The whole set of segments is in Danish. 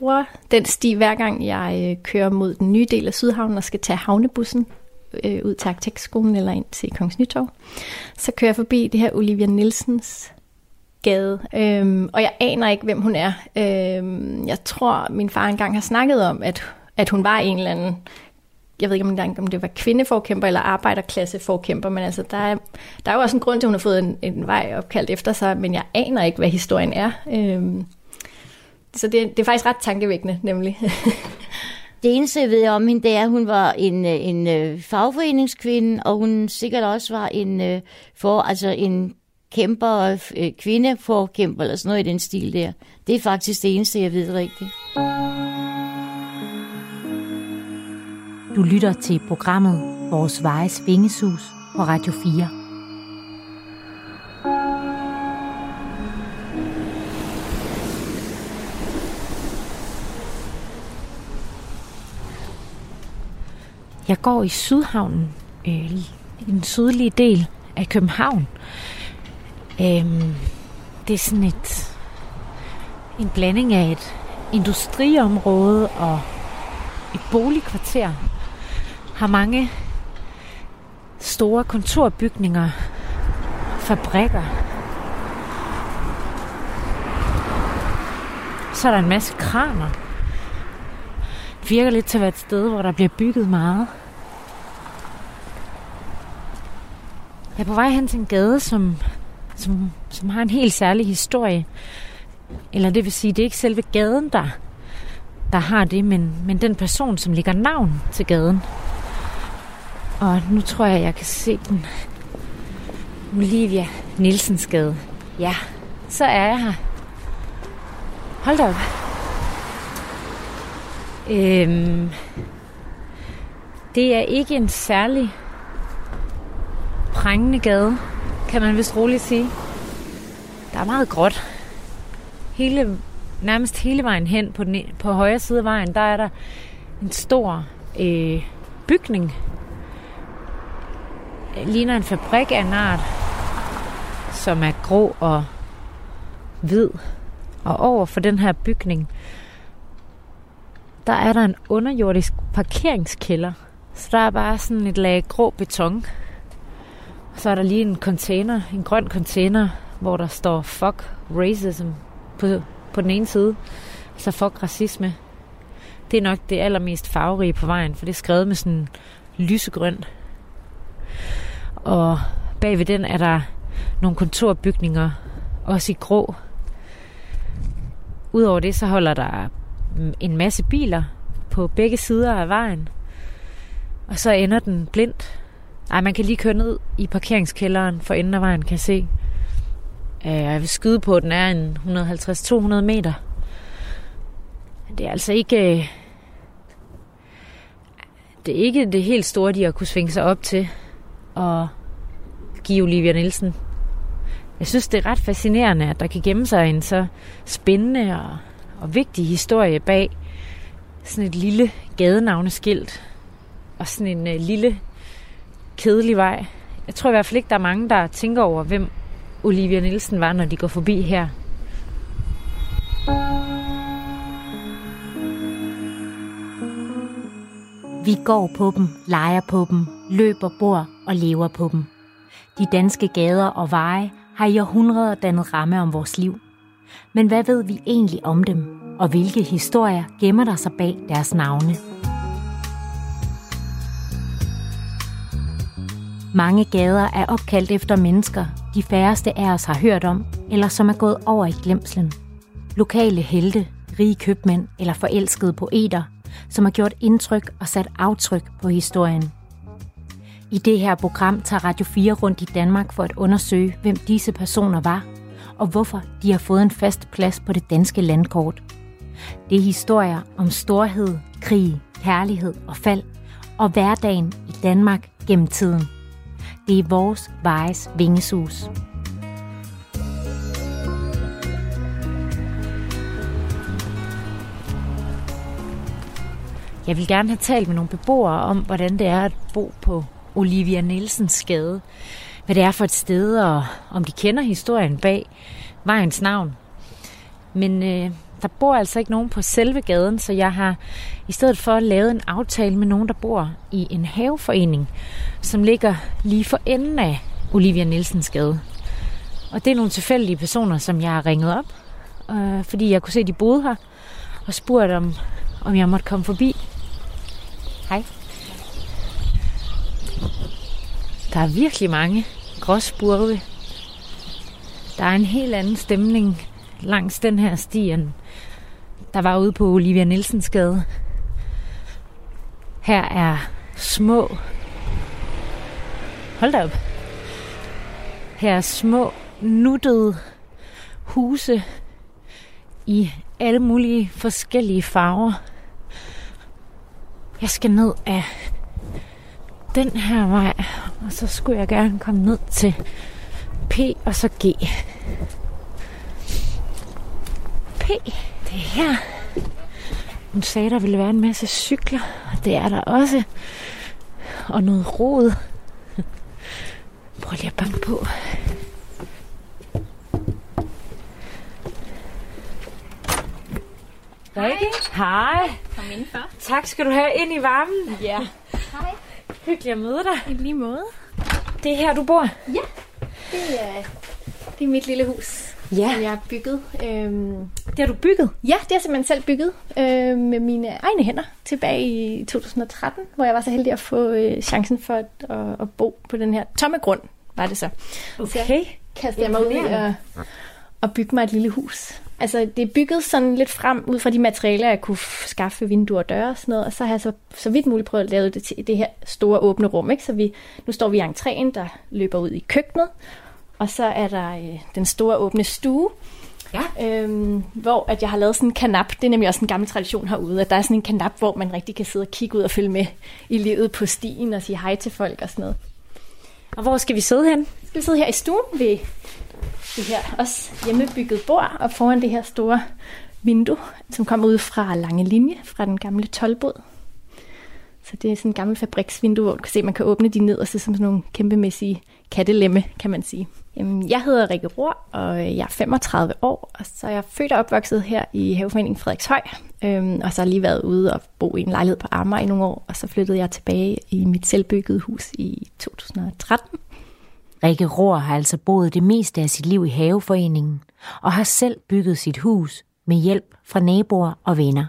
bruger den sti hver gang jeg øh, kører mod den nye del af Sydhavnen og skal tage havnebussen øh, ud til Arkitektskolen eller ind til Kongens Nytorv. Så kører jeg forbi det her Olivia Nielsens gade, øhm, og jeg aner ikke, hvem hun er. Øhm, jeg tror, min far engang har snakket om, at, at hun var en eller anden jeg ved ikke om, engang, om det var kvindeforkæmper eller arbejderklasseforkæmper, men altså, der, er, der er jo også en grund til, at hun har fået en, en vej opkaldt efter sig, men jeg aner ikke, hvad historien er. Øhm, så det, det er faktisk ret tankevækkende, nemlig. Det eneste, jeg ved om hende, det er, at hun var en, øh, en, en fagforeningskvinde, og hun sikkert også var en, øh, for, altså en kæmper, øh, kvindeforkæmper, eller sådan noget i den stil der. Det er faktisk det eneste, jeg ved rigtigt. Du lytter til programmet Vores Vejes Vingesus på Radio 4. Jeg går i Sydhavnen, øh, i den sydlige del af København. Øh, det er sådan et, en blanding af et industriområde og et boligkvarter. Har mange store kontorbygninger, fabrikker. Så er der en masse kraner. Det virker lidt til at være et sted, hvor der bliver bygget meget. Jeg er på vej hen til en gade, som, som, som har en helt særlig historie. Eller det vil sige, det er ikke selve gaden, der, der har det, men, men den person, som ligger navn til gaden. Og nu tror jeg, jeg kan se den. Olivia Nielsens gade. Ja, så er jeg her. Hold da op. Øhm, det er ikke en særlig prængende gade, kan man vist roligt sige. Der er meget gråt. Hele, nærmest hele vejen hen på, den, e, på højre side af vejen, der er der en stor øh, bygning. Det ligner en fabrik af en art, som er grå og hvid. Og over for den her bygning, der er der en underjordisk parkeringskælder. Så der er bare sådan et lag grå beton. Så er der lige en container, en grøn container, hvor der står fuck racism på, på den ene side. Så fuck racisme. Det er nok det allermest farverige på vejen, for det er skrevet med sådan lysegrøn. Og bagved den er der nogle kontorbygninger, også i grå. Udover det, så holder der mm, en masse biler på begge sider af vejen. Og så ender den blindt. Ej, man kan lige køre ned i parkeringskælderen for enden af vejen, kan jeg se. Øh, jeg vil skyde på, at den er en 150-200 meter. Det er altså ikke... Øh, det er ikke det helt store, de har kunne svinge sig op til og give Olivia Nielsen. Jeg synes, det er ret fascinerende, at der kan gemme sig en så spændende og og vigtig historie bag sådan et lille gadenavneskilt og sådan en øh, lille kedelig vej. Jeg tror i hvert fald ikke, der er mange, der tænker over, hvem Olivia Nielsen var, når de går forbi her. Vi går på dem, leger på dem, løber, bor og lever på dem. De danske gader og veje har i århundreder dannet ramme om vores liv – men hvad ved vi egentlig om dem, og hvilke historier gemmer der sig bag deres navne? Mange gader er opkaldt efter mennesker, de færreste af os har hørt om, eller som er gået over i glemslen. Lokale helte, rige købmænd eller forelskede poeter, som har gjort indtryk og sat aftryk på historien. I det her program tager Radio 4 rundt i Danmark for at undersøge, hvem disse personer var og hvorfor de har fået en fast plads på det danske landkort. Det er historier om storhed, krig, kærlighed og fald, og hverdagen i Danmark gennem tiden. Det er vores vejes vingesus. Jeg vil gerne have talt med nogle beboere om, hvordan det er at bo på Olivia Nielsens gade hvad det er for et sted, og om de kender historien bag vejens navn. Men øh, der bor altså ikke nogen på selve gaden, så jeg har i stedet for lavet en aftale med nogen, der bor i en haveforening, som ligger lige for enden af Olivia Nielsens gade. Og det er nogle tilfældige personer, som jeg har ringet op, øh, fordi jeg kunne se, at de boede her, og spurgt om, om jeg måtte komme forbi. Hej. Der er virkelig mange gråspurve. Der er en helt anden stemning langs den her stien, der var ude på Olivia Nielsens gade. Her er små... Hold da op. Her er små, nuttede huse i alle mulige forskellige farver. Jeg skal ned af den her vej, og så skulle jeg gerne komme ned til P og så G. Det er her. Hun sagde, der ville være en masse cykler, og det er der også. Og noget rod. Prøv lige at banke på. Rikke? Hej. Kom indenfor. Tak skal du have ind i varmen. Ja. Hyggeligt at møde dig. I lige måde. Det er her, du bor? Det er, det er mit lille hus, Ja. som jeg har bygget. Øhm, Det har du bygget? ja, det har jeg simpelthen selv bygget øh, med mine egne hænder tilbage i 2013, hvor jeg var så heldig at få øh, chancen for at, at, at bo på den her tomme grund, var det så. Okay. kastede jeg mig ud i at, at bygge mig et lille hus. Altså, det er bygget sådan lidt frem ud fra de materialer, jeg kunne skaffe vinduer og døre og sådan noget. Og så har jeg så, så vidt muligt prøvet at lave det til det her store åbne rum. Ikke? Så vi, nu står vi i entréen, der løber ud i køkkenet. Og så er der øh, den store åbne stue, Ja. øhm, hvor at jeg har lavet sådan en kanap. Det er nemlig også en gammel tradition herude, at der er sådan en kanap, hvor man rigtig kan sidde og kigge ud og følge med i livet på stien og sige hej til folk og sådan noget. Og hvor skal vi sidde hen? Skal vi sidde her i stuen ved det her også hjemmebygget bord, og foran det her store vindue, som kommer ud fra lange linje, fra den gamle tolvbåd. Så det er sådan en gammel fabriksvindue, hvor du kan se, at man kan åbne de nederste som sådan nogle kæmpemæssige kattelemme, kan man sige. Jeg hedder Rikke Rohr, og jeg er 35 år, og så er jeg født og opvokset her i Haveforeningen Frederikshøj, øhm, og så har lige været ude og bo i en lejlighed på Amager i nogle år, og så flyttede jeg tilbage i mit selvbyggede hus i 2013. Rikke Rohr har altså boet det meste af sit liv i haveforeningen og har selv bygget sit hus med hjælp fra naboer og venner.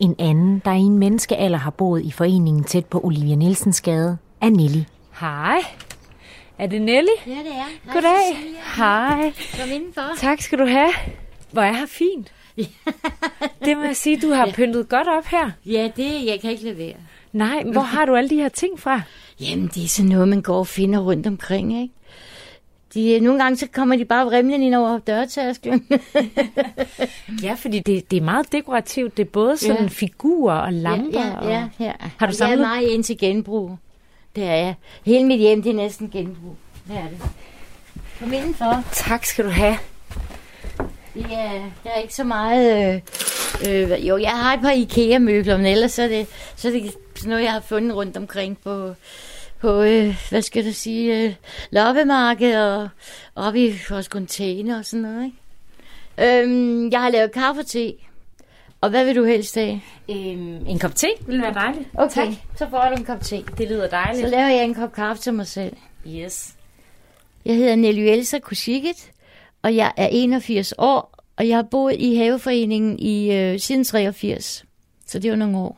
En anden, der i en menneskealder har boet i foreningen tæt på Olivia Nielsens gade, er Nelly. Hej. Er det Nelly? Ja, det er. Goddag. Hej. Kom indenfor. Tak skal du have. Hvor er her fint. det må jeg sige, du har pyntet godt op her. Ja, det jeg kan ikke levere. Nej, hvor har du alle de her ting fra? Jamen, det er sådan noget, man går og finder rundt omkring, ikke? De, nogle gange så kommer de bare vrimlen ind over dørtasken. Ja, fordi det, det er meget dekorativt. Det er både sådan Ja. ja. figurer og lamper. ja, ja, ja. Har du samlet? Jeg er meget ind til genbrug. Det er jeg. Hele mit hjem, det er næsten genbrug. Det er det. Kom indenfor. Tak skal du have. Det er, der er ikke så meget... Øh, øh, jo, jeg har et par IKEA-møbler, men ellers så er, det, så er det sådan noget, jeg har fundet rundt omkring på, på øh, hvad skal du sige, øh, loppemarked og oppe i vores container og sådan noget. Ikke? Øhm, jeg har lavet kaffe og te. Og hvad vil du helst have? Øhm, en kop te ville være dejligt. Okay, Tak. så får du en kop te. Det lyder Så dejligt. laver jeg en kop kaffe til mig selv. Yes. Jeg hedder Nelly Elsa Kusikit, og jeg er 81 år, og jeg har boet i haveforeningen i øh, siden 83. Så det er jo nogle år.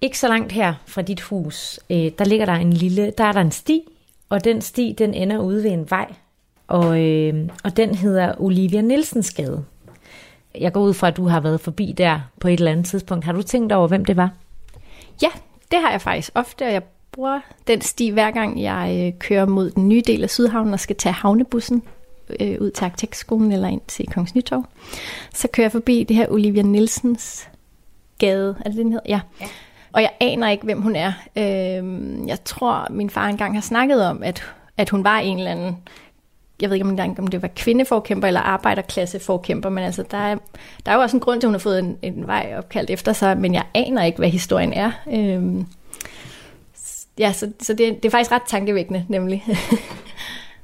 Ikke så langt her fra dit hus, øh, der ligger der en lille, der er der en sti, og den sti, den ender ude ved en vej, og, øh, og den hedder Olivia Nielsens Gade. Jeg går ud fra, at du har været forbi der på et eller andet tidspunkt. Har du tænkt over, hvem det var? Ja, det har jeg faktisk ofte, og jeg bruger den sti hver gang jeg øh, kører mod den nye del af Sydhavnen og skal tage havnebussen øh, ud til arkitektskolen eller ind til Kongens Nytorv. Så kører jeg forbi det her Olivia Nielsens gade, er det det, den hedder? Ja. ja. Og jeg aner ikke, hvem hun er. Øh, jeg tror, min far engang har snakket om, at, at hun var en eller anden jeg ved ikke om, engang, om det var kvindeforkæmper eller arbejderklasseforkæmper, men altså, der er, der er jo også en grund til, at hun har fået en, en vej opkaldt efter sig, men jeg aner ikke, hvad historien er. Øhm, ja, så, så det, det er faktisk ret tankevækkende, nemlig.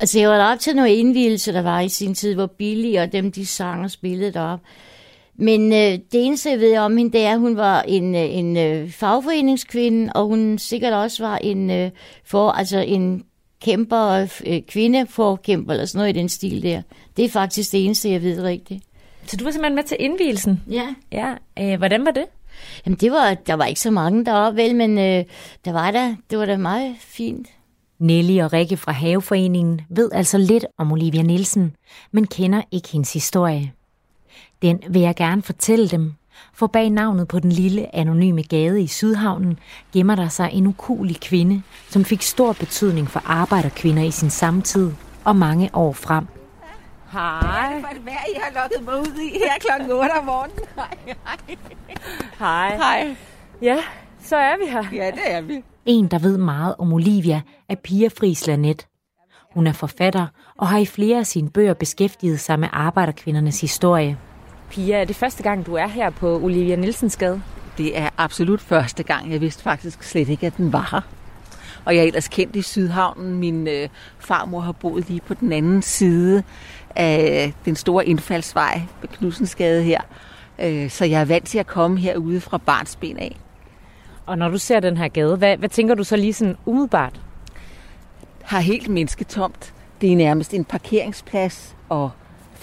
Altså, jeg var op til noget indvielse, der var i sin tid, hvor Billy og dem, de sang og spillede derop. Men øh, det eneste, jeg ved om hende, det er, at hun var en, øh, en øh, fagforeningskvinde, og hun sikkert også var en, øh, for, altså en kæmper, øh, kvindeforkæmper, eller sådan noget i den stil der. Det er faktisk det eneste, jeg ved rigtigt. Så du var simpelthen med til indvielsen? Ja. Ja. Øh, hvordan var det? Jamen, det var, der var ikke så mange deroppe, vel, men øh, der var der, det var da meget fint. Nelly og Rikke fra Haveforeningen ved altså lidt om Olivia Nielsen, men kender ikke hendes historie. Den vil jeg gerne fortælle dem, for bag navnet på den lille anonyme gade i Sydhavnen gemmer der sig en ukulig kvinde, som fik stor betydning for arbejderkvinder i sin samtid og mange år frem. Hej. Hvad er det for et vejr, I har lukket mig ud i her klokken 8 om morgenen? Hej. Hej. Hej. Ja, så er vi her. Ja, det er vi. En, der ved meget om Olivia, er Pia Friis Lanet. Hun er forfatter og har i flere af sine bøger beskæftiget sig med arbejderkvindernes historie. Pia, er det første gang, du er her på Olivia Nielsens gade? Det er absolut første gang. Jeg vidste faktisk slet ikke, at den var her. Og jeg er ellers kendt i Sydhavnen. Min øh, farmor har boet lige på den anden side af den store indfaldsvej ved Knudsensgade her. Øh, så jeg er vant til at komme herude fra barnsben af. Og når du ser den her gade, hvad, hvad tænker du så lige sådan umiddelbart? Har helt mennesketomt. Det er nærmest en parkeringsplads og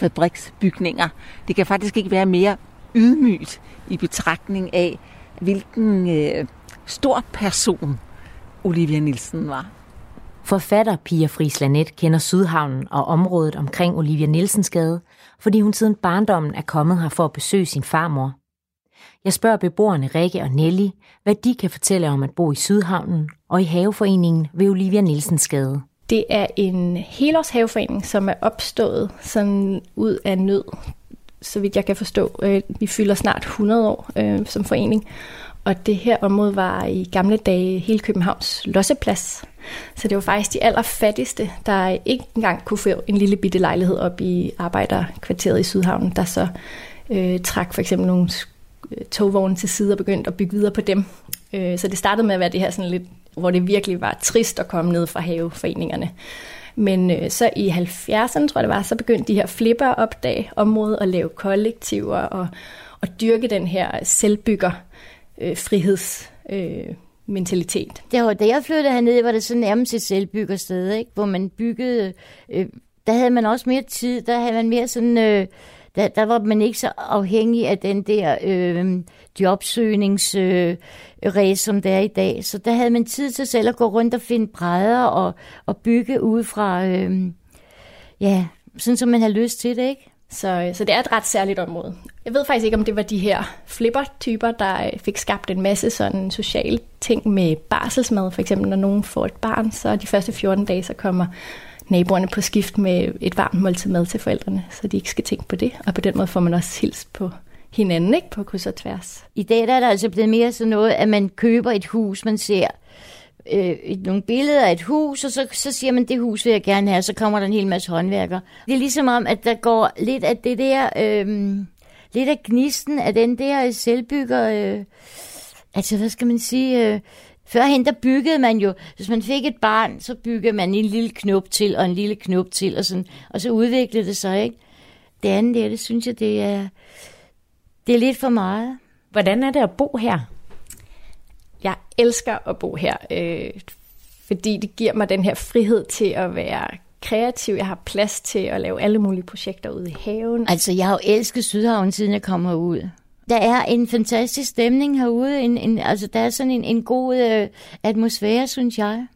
fabriksbygninger. Det kan faktisk ikke være mere ydmygt i betragtning af, hvilken øh, stor person Olivia Nielsen var. Forfatter Pia Friis Lanet kender Sydhavnen og området omkring Olivia Nielsens gade, fordi hun siden barndommen er kommet her for at besøge sin farmor. Jeg spørger beboerne Rikke og Nelly, hvad de kan fortælle om at bo i Sydhavnen og i haveforeningen ved Olivia Nielsens gade. Det er en helårshaveforening, som er opstået sådan ud af nød, så vidt jeg kan forstå. Øh, vi fylder snart 100 år øh, som forening, og det her område var i gamle dage hele Københavns losseplads. Så det var faktisk de allerfattigste, der ikke engang kunne få en lille bitte lejlighed op i arbejderkvarteret i Sydhavnen, der så øh, trak for eksempel nogle øh, togvogne til side og begyndte at bygge videre på dem. Øh, så det startede med at være det her sådan lidt, hvor det virkelig var trist at komme ned fra haveforeningerne. Men øh, så i 70'erne, tror jeg det var, så begyndte de her flipper at opdage området og lave kollektiver og, og dyrke den her selvbygger øh, friheds øh, mentalitet. Det var, da jeg flyttede herned, var det så nærmest et selvbyggersted, ikke? hvor man byggede, øh, der havde man også mere tid, der havde man mere sådan, øh, der, der var man ikke så afhængig af den der øh, jobsøgningsræs, øh, som det er i dag. Så der havde man tid til selv at gå rundt og finde brædder og, og bygge ud fra, øh, ja, sådan som man har lyst til det, ikke? Så, øh, så det er et ret særligt område. Jeg ved faktisk ikke, om det var de her flipper-typer, der øh, fik skabt en masse sådan sociale ting med barselsmad. For eksempel, når nogen får et barn, så de første 14 dage, så kommer naboerne på skift med et varmt måltid mad til forældrene, så de ikke skal tænke på det. Og på den måde får man også hilst på hinanden, ikke? På kryds og tværs. I dag der er der altså blevet mere sådan noget, at man køber et hus, man ser øh, nogle billeder af et hus, og så, så siger man, det hus vil jeg gerne have, og så kommer der en hel masse håndværkere. Det er ligesom om, at der går lidt af det der, øh, lidt af gnisten af den der selvbygger, øh, altså hvad skal man sige, øh, Førhen der byggede man jo, hvis man fik et barn, så byggede man en lille knop til, og en lille knop til, og, sådan, og så udviklede det sig, ikke? Det andet der, det synes jeg, det er, det er lidt for meget. Hvordan er det at bo her? Jeg elsker at bo her, øh, fordi det giver mig den her frihed til at være kreativ. Jeg har plads til at lave alle mulige projekter ude i haven. Altså, jeg har jo elsket Sydhavn, siden jeg kom herud. Der er en fantastisk stemning herude. En, en, altså, der er sådan en, en god øh, atmosfære, synes jeg.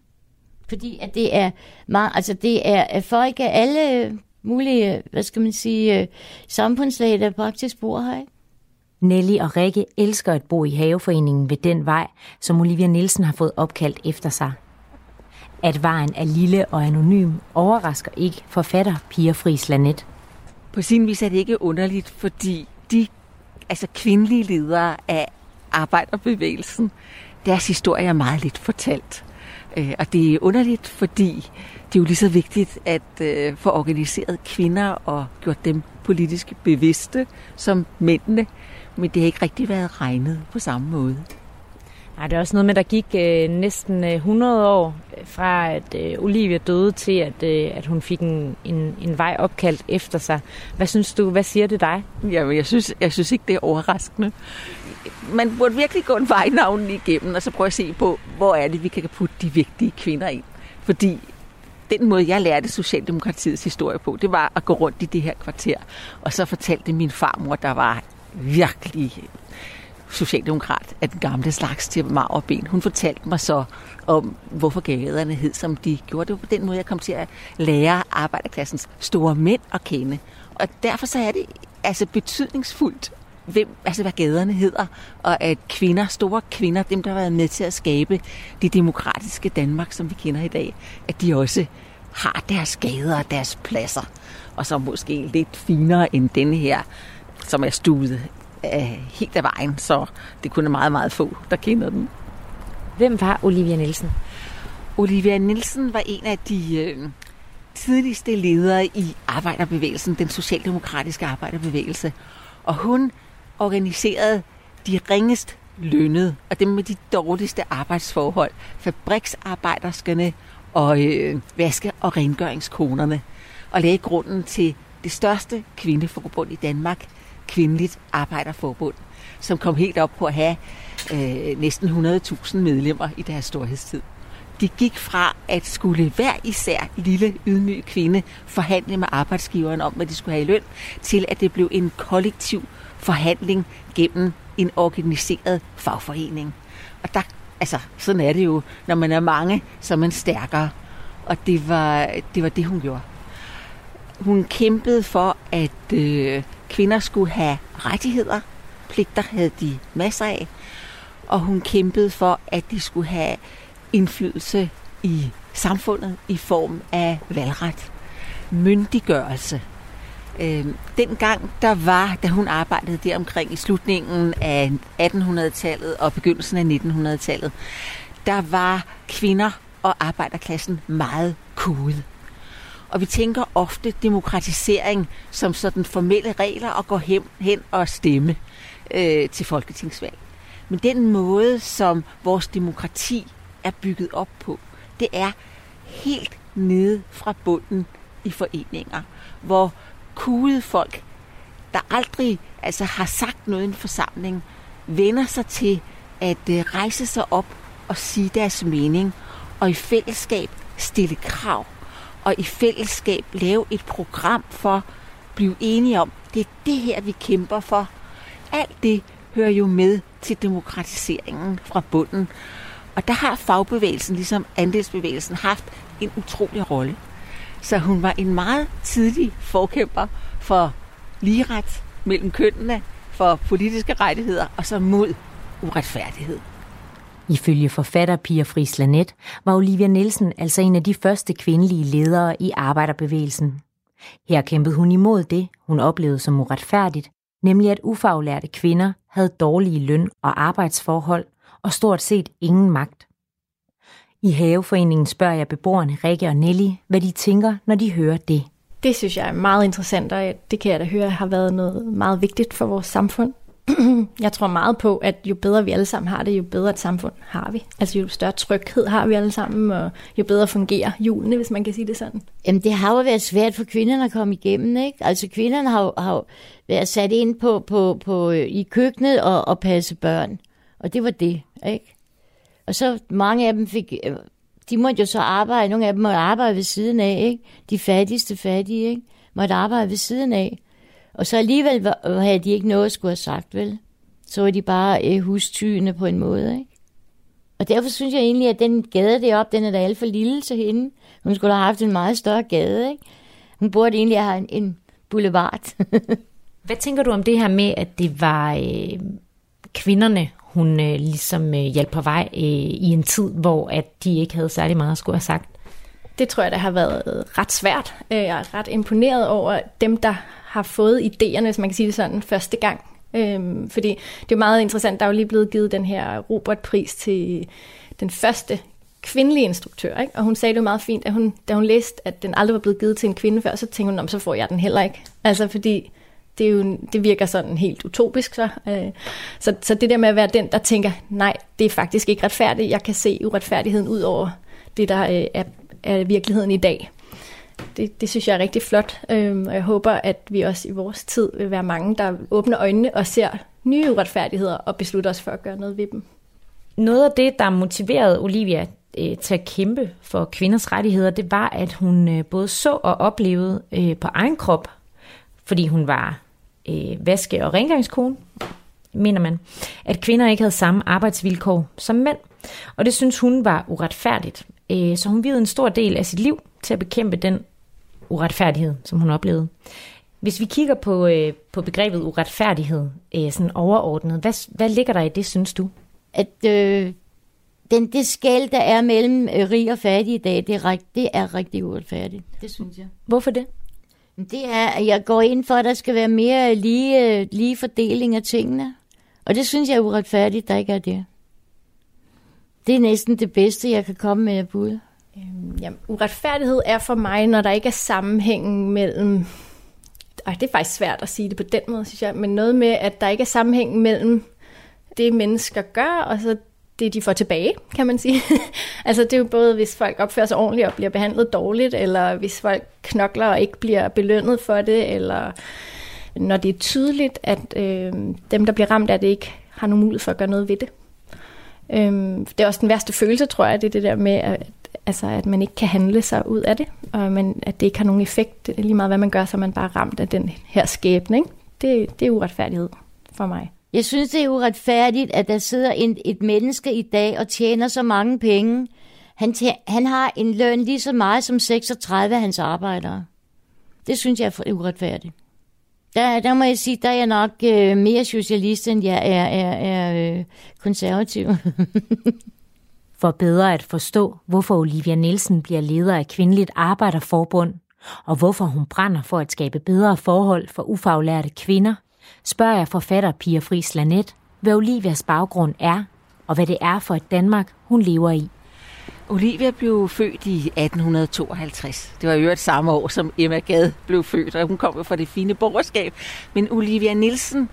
Fordi at det er, meget, altså, det er folk af alle mulige, hvad skal man sige, øh, samfundslag, der faktisk bor her. Ikke? Nelly og Rikke elsker at bo i haveforeningen ved den vej, som Olivia Nielsen har fået opkaldt efter sig. At vejen er lille og anonym overrasker ikke forfatter Pia Friis Lanet. På sin vis er det ikke underligt, fordi de altså kvindelige ledere af arbejderbevægelsen, deres historie er meget lidt fortalt. Øh, og det er underligt, fordi det er jo lige så vigtigt at øh, få organiseret kvinder og gjort dem politisk bevidste som mændene, men det har ikke rigtig været regnet på samme måde. Nej, det er også noget med, at der gik øh, næsten øh, 100 år øh, fra, at øh, Olivia døde til, at, øh, at hun fik en, en, en vej opkaldt efter sig. Hvad synes du, hvad siger det dig? Jamen, jeg synes, jeg synes ikke, det er overraskende. Man burde virkelig gå en vejnavn igennem, og så prøve at se på, hvor er det, vi kan putte de vigtige kvinder ind. Fordi den måde, jeg lærte Socialdemokratiets historie på, det var at gå rundt i det her kvarter. Og så fortalte min farmor, der var virkelig socialdemokrat af den gamle slags til ben. Hun fortalte mig så om, hvorfor gaderne hed, som de gjorde. Det var på den måde, jeg kom til at lære arbejderklassens store mænd at kende. Og derfor så er det altså betydningsfuldt, hvem, altså hvad gaderne hedder, og at kvinder, store kvinder, dem der har været med til at skabe det demokratiske Danmark, som vi kender i dag, at de også har deres gader og deres pladser, og så måske lidt finere end den her, som er stuet af, helt af vejen, så det kun er meget, meget få, der kender den. Hvem var Olivia Nielsen? Olivia Nielsen var en af de øh, tidligste ledere i arbejderbevægelsen, den socialdemokratiske arbejderbevægelse. Og hun organiserede de ringest lønnede, og dem med de dårligste arbejdsforhold, fabriksarbejderskerne og øh, vaske- og rengøringskonerne, og lagde grunden til det største kvindeforbund i Danmark, Kvindeligt Arbejderforbund, som kom helt op på at have øh, næsten 100.000 medlemmer i deres storhedstid. De gik fra at skulle hver især lille ydmyg kvinde forhandle med arbejdsgiveren om, hvad de skulle have i løn, til at det blev en kollektiv forhandling gennem en organiseret fagforening. Og der, altså, sådan er det jo, når man er mange, så er man stærkere. Og det var det, var det hun gjorde. Hun kæmpede for, at øh, kvinder skulle have rettigheder. Pligter havde de masser af. Og hun kæmpede for, at de skulle have indflydelse i samfundet i form af valgret. Myndiggørelse. Øh, dengang der var, da hun arbejdede der omkring i slutningen af 1800-tallet og begyndelsen af 1900-tallet, der var kvinder og arbejderklassen meget kude. Og vi tænker ofte demokratisering som sådan formelle regler og gå hen, hen og stemme øh, til folketingsvalg. Men den måde, som vores demokrati er bygget op på, det er helt nede fra bunden i foreninger, hvor kude folk, der aldrig altså, har sagt noget i en forsamling, vender sig til at øh, rejse sig op og sige deres mening, og i fællesskab stille krav og i fællesskab lave et program for at blive enige om, det er det her, vi kæmper for. Alt det hører jo med til demokratiseringen fra bunden. Og der har fagbevægelsen, ligesom andelsbevægelsen, haft en utrolig rolle. Så hun var en meget tidlig forkæmper for ligeret mellem kønnene, for politiske rettigheder og så mod uretfærdighed. Ifølge forfatter Pia Friis Lanet var Olivia Nielsen altså en af de første kvindelige ledere i arbejderbevægelsen. Her kæmpede hun imod det, hun oplevede som uretfærdigt, nemlig at ufaglærte kvinder havde dårlige løn- og arbejdsforhold og stort set ingen magt. I Haveforeningen spørger jeg beboerne Rikke og Nelly, hvad de tænker, når de hører det. Det synes jeg er meget interessant, og det kan jeg da høre har været noget meget vigtigt for vores samfund. jeg tror meget på, at jo bedre vi alle sammen har det, jo bedre et samfund har vi. Altså jo større tryghed har vi alle sammen, og jo bedre fungerer julene, hvis man kan sige det sådan. Jamen det har jo været svært for kvinderne at komme igennem, ikke? Altså kvinderne har, har været sat ind på, på, på, øh, i køkkenet og, og passe børn. Og det var det, ikke? Og så mange af dem fik, øh, de måtte jo så arbejde, nogle af dem måtte arbejde ved siden af, ikke? De fattigste fattige, ikke? Måtte arbejde ved siden af. Og så alligevel havde de ikke noget at skulle have sagt, vel? Så var de bare øh, hustyende på en måde, ikke? Og derfor synes jeg egentlig, at den gade deroppe, den er da alt for lille til hende. Hun skulle have haft en meget større gade, ikke? Hun burde egentlig have en, en boulevard. Hvad tænker du om det her med, at det var øh, kvinderne, hun øh, ligesom øh, hjalp på vej øh, i en tid, hvor at de ikke havde særlig meget at skulle have sagt? Det tror jeg, der har været ret svært. Jeg er ret imponeret over dem, der har fået idéerne, hvis man kan sige det sådan, første gang. Øhm, fordi det er meget interessant, der er jo lige blevet givet den her Robert-pris til den første kvindelige instruktør, ikke? og hun sagde det jo meget fint, at hun, da hun læste, at den aldrig var blevet givet til en kvinde før, så tænkte hun, så får jeg den heller ikke. Altså fordi det, er jo, det virker sådan helt utopisk. Så. Øh, så, så det der med at være den, der tænker, nej, det er faktisk ikke retfærdigt. Jeg kan se uretfærdigheden ud over det, der øh, er, er virkeligheden i dag. Det, det synes jeg er rigtig flot, øhm, og jeg håber, at vi også i vores tid vil være mange, der åbner øjnene og ser nye uretfærdigheder og beslutter os for at gøre noget ved dem. Noget af det, der motiverede Olivia øh, til at kæmpe for kvinders rettigheder, det var, at hun øh, både så og oplevede øh, på egen krop, fordi hun var øh, vaske- og rengøringskone, mener man, at kvinder ikke havde samme arbejdsvilkår som mænd. Og det synes hun var uretfærdigt. Øh, så hun videde en stor del af sit liv til at bekæmpe den uretfærdighed, som hun oplevede. Hvis vi kigger på, øh, på begrebet uretfærdighed, øh, sådan overordnet, hvad, hvad ligger der i det, synes du? At øh, den, det skæld, der er mellem øh, rig og fattig i dag, det er, det er rigtig uretfærdigt. Det synes jeg. Hvorfor det? Det er, at jeg går ind for, at der skal være mere lige, øh, lige fordeling af tingene. Og det synes jeg er uretfærdigt, der ikke er det. Det er næsten det bedste, jeg kan komme med at bud. Øhm, jamen, uretfærdighed er for mig, når der ikke er sammenhængen mellem... Ej, det er faktisk svært at sige det på den måde, synes jeg. Men noget med, at der ikke er sammenhæng mellem det, mennesker gør, og så det, de får tilbage, kan man sige. altså det er jo både, hvis folk opfører sig ordentligt og bliver behandlet dårligt, eller hvis folk knokler og ikke bliver belønnet for det, eller når det er tydeligt, at øh, dem, der bliver ramt af det, ikke har nogen mulighed for at gøre noget ved det. Øhm, det er også den værste følelse, tror jeg, det er det der med, at, altså, at man ikke kan handle sig ud af det, og man, at det ikke har nogen effekt. Lige meget hvad man gør, så er man bare ramt af den her skæbne. Ikke? Det, det er uretfærdighed for mig. Jeg synes, det er uretfærdigt, at der sidder en, et menneske i dag og tjener så mange penge. Han, tjener, han har en løn lige så meget som 36 af hans arbejdere. Det synes jeg er uretfærdigt. Der, der må jeg sige, der er jeg nok øh, mere socialist, end jeg er, er, er øh, konservativ. For bedre at forstå, hvorfor Olivia Nielsen bliver leder af Kvindeligt Arbejderforbund, og hvorfor hun brænder for at skabe bedre forhold for ufaglærte kvinder, spørger jeg forfatter Pia Friis Lanet, hvad Olivias baggrund er, og hvad det er for et Danmark, hun lever i. Olivia blev født i 1852. Det var jo et samme år, som Emma Gad blev født, og hun kom jo fra det fine borgerskab. Men Olivia Nielsen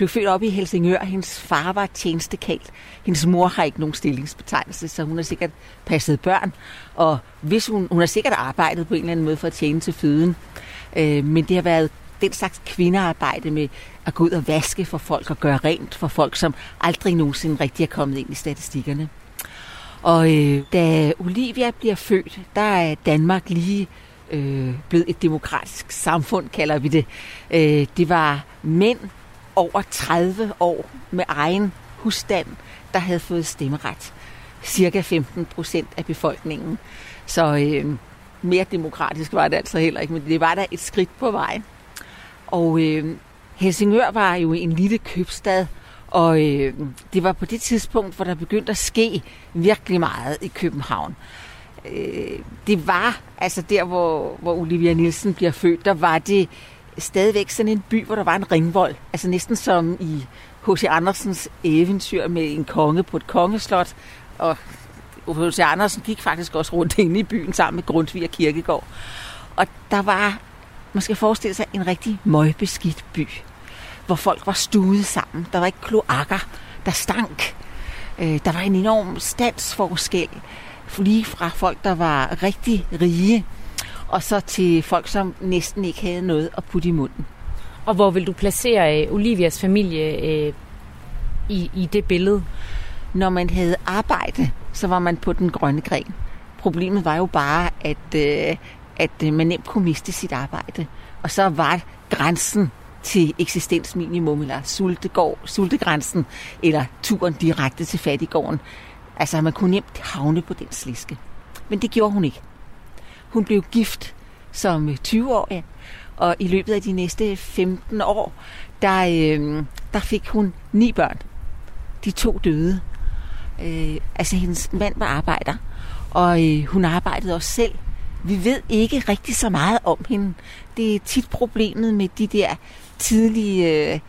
blev født op i Helsingør. Hendes far var tjenestekalt. Hendes mor har ikke nogen stillingsbetegnelse, så hun har sikkert passet børn. Og hvis hun, hun har sikkert arbejdet på en eller anden måde for at tjene til føden. Øh, men det har været den slags kvindearbejde med at gå ud og vaske for folk og gøre rent for folk, som aldrig nogensinde rigtig er kommet ind i statistikkerne. Og øh, da Olivia bliver født, der er Danmark lige øh, blevet et demokratisk samfund, kalder vi det. Øh, det var mænd over 30 år med egen husstand, der havde fået stemmeret. Cirka 15 procent af befolkningen. Så øh, mere demokratisk var det altså heller ikke, men det var da et skridt på vejen. Og øh, Helsingør var jo en lille købstad, og øh, det var på det tidspunkt, hvor der begyndte at ske virkelig meget i København. Øh, det var, altså der, hvor, hvor Olivia Nielsen bliver født, der var det stadigvæk sådan en by, hvor der var en ringvold. Altså næsten som i H.C. Andersens eventyr med en konge på et kongeslot. Og H.C. Andersen gik faktisk også rundt inde i byen sammen med Grundtvig og Kirkegård. Og der var, man skal forestille sig, en rigtig møgbeskidt by hvor folk var stuet sammen. Der var ikke kloakker, der stank. Øh, der var en enorm standsforskel, lige fra folk, der var rigtig rige, og så til folk, som næsten ikke havde noget at putte i munden. Og hvor vil du placere øh, Olivias familie øh, i, i det billede? Når man havde arbejde, så var man på den grønne gren. Problemet var jo bare, at, øh, at øh, man nemt kunne miste sit arbejde. Og så var grænsen til eksistensminimum, eller sultegård, sultegrænsen, eller turen direkte til fattigården. Altså, man kunne nemt havne på den sliske. Men det gjorde hun ikke. Hun blev gift som 20-årig, og i løbet af de næste 15 år, der, øh, der fik hun ni børn. De to døde. Øh, altså, hendes mand var arbejder, og øh, hun arbejdede også selv. Vi ved ikke rigtig så meget om hende. Det er tit problemet med de der tidlige øh,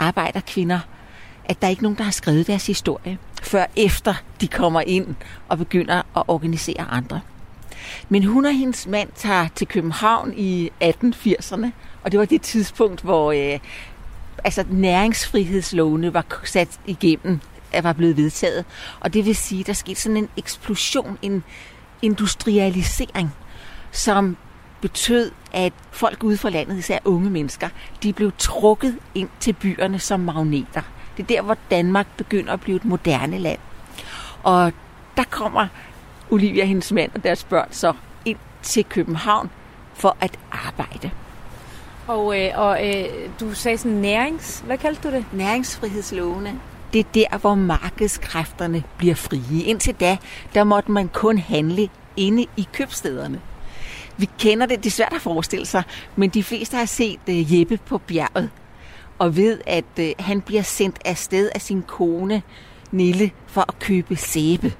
arbejderkvinder, at der er ikke nogen, der har skrevet deres historie, før efter de kommer ind og begynder at organisere andre. Men hun og hendes mand tager til København i 1880'erne Og det var det tidspunkt, hvor øh, altså, næringsfrihedslovene var sat igennem, var blevet vedtaget. Og det vil sige, der skete sådan en eksplosion, en industrialisering, som betød, at folk ude fra landet, især unge mennesker, de blev trukket ind til byerne som magneter. Det er der, hvor Danmark begynder at blive et moderne land. Og der kommer Olivia, hendes mand og deres børn så ind til København for at arbejde. Og, øh, og øh, du sagde sådan nærings... Hvad kaldte du det? Næringsfrihedslovene. Det er der, hvor markedskræfterne bliver frie. Indtil da, der måtte man kun handle inde i købstederne. Vi kender det, det er svært at forestille sig, men de fleste har set uh, Jeppe på bjerget, og ved, at uh, han bliver sendt afsted af sin kone, Nille, for at købe sæbe.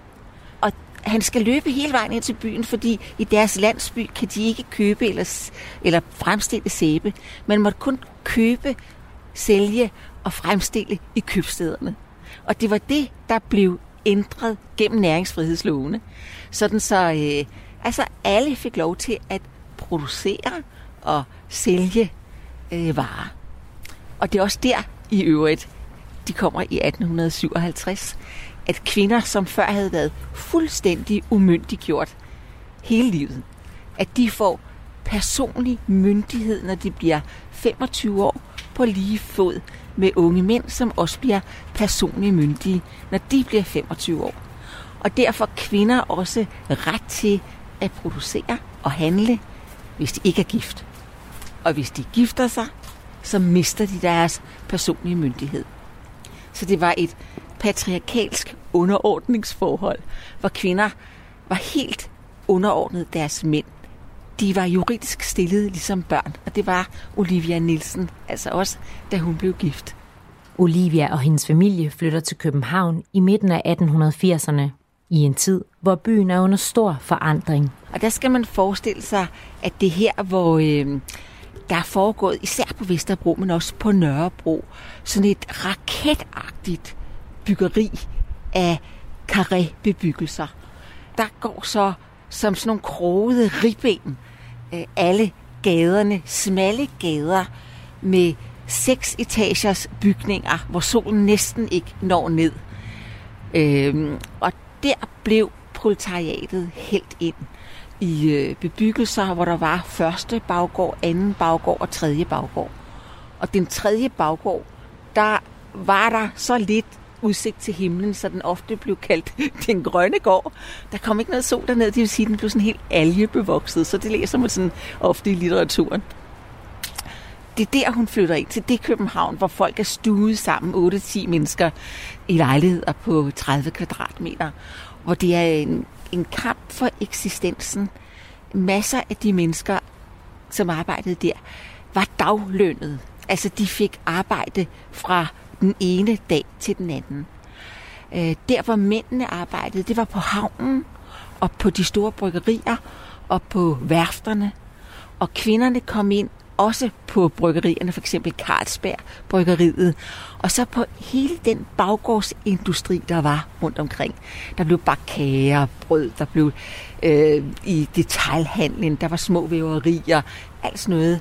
Han skal løbe hele vejen ind til byen, fordi i deres landsby kan de ikke købe eller, eller fremstille sæbe. Man måtte kun købe, sælge og fremstille i købstederne. Og det var det, der blev ændret gennem næringsfrihedslovene. Sådan så øh, altså alle fik lov til at producere og sælge øh, varer. Og det er også der i øvrigt, de kommer i 1857, at kvinder, som før havde været fuldstændig umyndiggjort hele livet, at de får personlig myndighed, når de bliver 25 år, på lige fod med unge mænd, som også bliver personligt myndige, når de bliver 25 år. Og derfor kvinder også ret til at producere og handle, hvis de ikke er gift. Og hvis de gifter sig, så mister de deres personlige myndighed. Så det var et patriarkalsk underordningsforhold, hvor kvinder var helt underordnet deres mænd. De var juridisk stillet ligesom børn, og det var Olivia Nielsen, altså også da hun blev gift. Olivia og hendes familie flytter til København i midten af 1880'erne, i en tid, hvor byen er under stor forandring. Og der skal man forestille sig, at det her, hvor øh, der er foregået, især på Vesterbro, men også på Nørrebro, sådan et raketagtigt byggeri af karébebyggelser. Der går så som sådan nogle krogede ribben øh, alle gaderne, smalle gader med seks etagers bygninger, hvor solen næsten ikke når ned. Øhm, og der blev proletariatet helt ind i øh, bebyggelser, hvor der var første baggård, anden baggård og tredje baggård. Og den tredje baggård, der var der så lidt udsigt til himlen, så den ofte blev kaldt den grønne gård. Der kom ikke noget sol dernede, det vil sige, at den blev sådan helt algebevokset, så det læser man sådan ofte i litteraturen. Det er der, hun flytter ind til det København, hvor folk er stuet sammen, 8-10 mennesker i lejligheder på 30 kvadratmeter. Hvor det er en, en kamp for eksistensen. Masser af de mennesker, som arbejdede der, var daglønnet. Altså, de fik arbejde fra den ene dag til den anden. Øh, der, hvor mændene arbejdede, det var på havnen og på de store bryggerier og på værfterne. Og kvinderne kom ind også på bryggerierne, for eksempel Carlsberg Bryggeriet, og så på hele den baggårdsindustri, der var rundt omkring. Der blev bagt brød, der blev øh, i detailhandlen, der var små væverier, alt sådan noget.